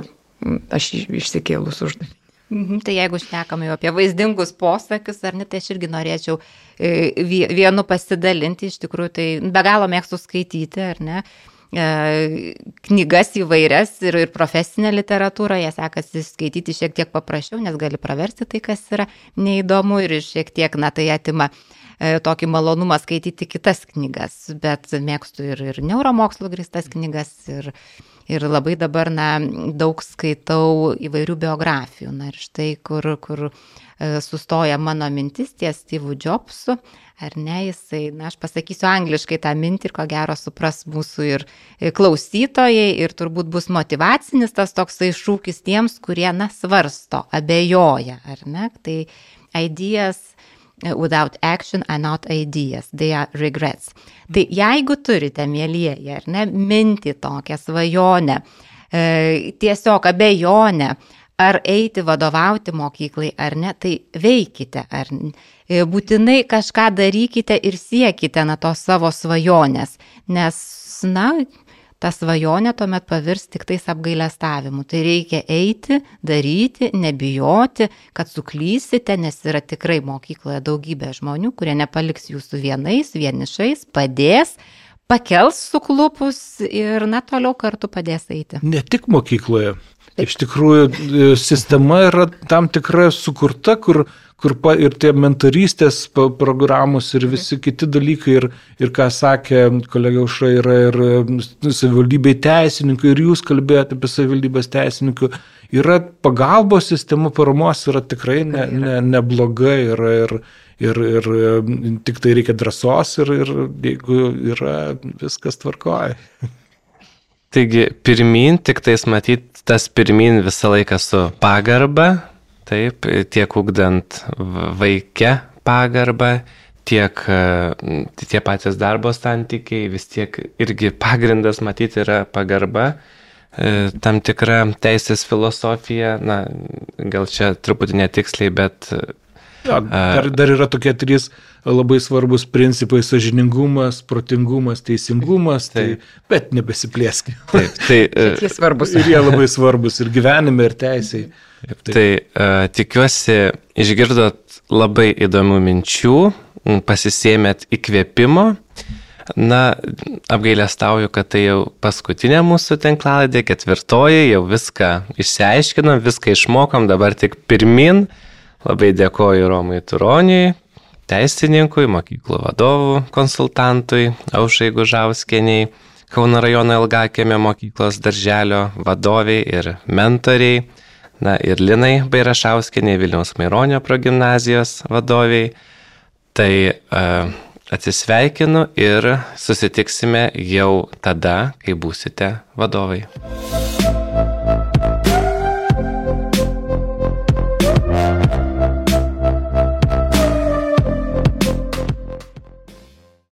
S2: aš išsikėlus uždavinį.
S4: Mhm, tai jeigu šnekame jau apie vaizdingus posakius, ar ne, tai aš irgi norėčiau e, vienu pasidalinti, iš tikrųjų tai be galo mėgstu skaityti, ar ne. E, knygas įvairias ir, ir profesinę literatūrą, ją sekasi skaityti šiek tiek paprasčiau, nes gali praversti tai, kas yra neįdomu ir šiek tiek, na, tai atima e, tokį malonumą skaityti kitas knygas, bet mėgstu ir, ir neuromokslų gristas knygas ir, ir labai dabar, na, daug skaitau įvairių biografijų. Na ir štai, kur, kur E, sustoja mano mintis ties Steve Jobsu, ar ne, jisai, na, aš pasakysiu angliškai tą mintį ir ko gero supras mūsų ir klausytojai ir turbūt bus motivacinis tas toksai šūkis tiems, kurie, na, svarsto, abejoja, ar ne, tai ideas without action are not ideas, they are regrets. Tai jeigu turite, mėlyjeji, ar ne, mintį tokią svajonę, e, tiesiog abejonę, ar eiti vadovauti mokyklai ar ne, tai veikite, ar e, būtinai kažką darykite ir siekite na tos savo svajonės, nes, na, ta svajonė tuomet pavirs tik tais apgailestavimu. Tai reikia eiti, daryti, nebijoti, kad suklysite, nes yra tikrai mokykloje daugybė žmonių, kurie nepaliks jūsų vienais, vienišais, padės, pakels suklupus ir na toliau kartu padės eiti.
S3: Ne tik mokykloje, Iš tikrųjų, e, sistema yra tam tikra sukurta, kur, kur pa, ir tie mentorystės programos ir visi kiti dalykai, ir, ir ką sakė kolega Užra, yra ir nu, savivaldybei teisininkų, ir jūs kalbėjote apie savivaldybės teisininkų, yra pagalbos sistema paramos, yra tikrai ne, ne, nebloga, yra ir, ir, ir tik tai reikia drąsos ir, ir jeigu yra viskas tvarkoja.
S1: Taigi pirmin, tik tais matyt, tas pirmin visą laiką su pagarba, taip, tiek ugdant vaikę pagarbą, tiek tie patys darbo santykiai, vis tiek irgi pagrindas matyti yra pagarba, e, tam tikra teisės filosofija, na, gal čia truputį netiksliai, bet
S3: Jo, dar, dar yra tokie trys labai svarbus principai - sažiningumas, protingumas, teisingumas, tai, bet nebesiplėskime.
S1: Taip, tai,
S2: jie svarbus.
S3: Ir jie labai svarbus ir gyvenime, ir teisėjai.
S1: tai uh, tikiuosi išgirdot labai įdomių minčių, pasisėmėt įkvėpimo. Na, apgailestauju, kad tai jau paskutinė mūsų tinklaladė, ketvirtoji, jau viską išsiaiškinom, viską išmokom, dabar tik pirmin. Labai dėkoju Romui Turoniui, teisininkui, mokyklų vadovų, konsultantui, Aušai Gužauskeniai, Kauno rajono Ilgakėmė mokyklos darželio vadoviai ir mentoriai, na ir Linai Bairašauskeniai, Vilniaus Maironio progymnazijos vadoviai. Tai uh, atsisveikinu ir susitiksime jau tada, kai būsite vadovai.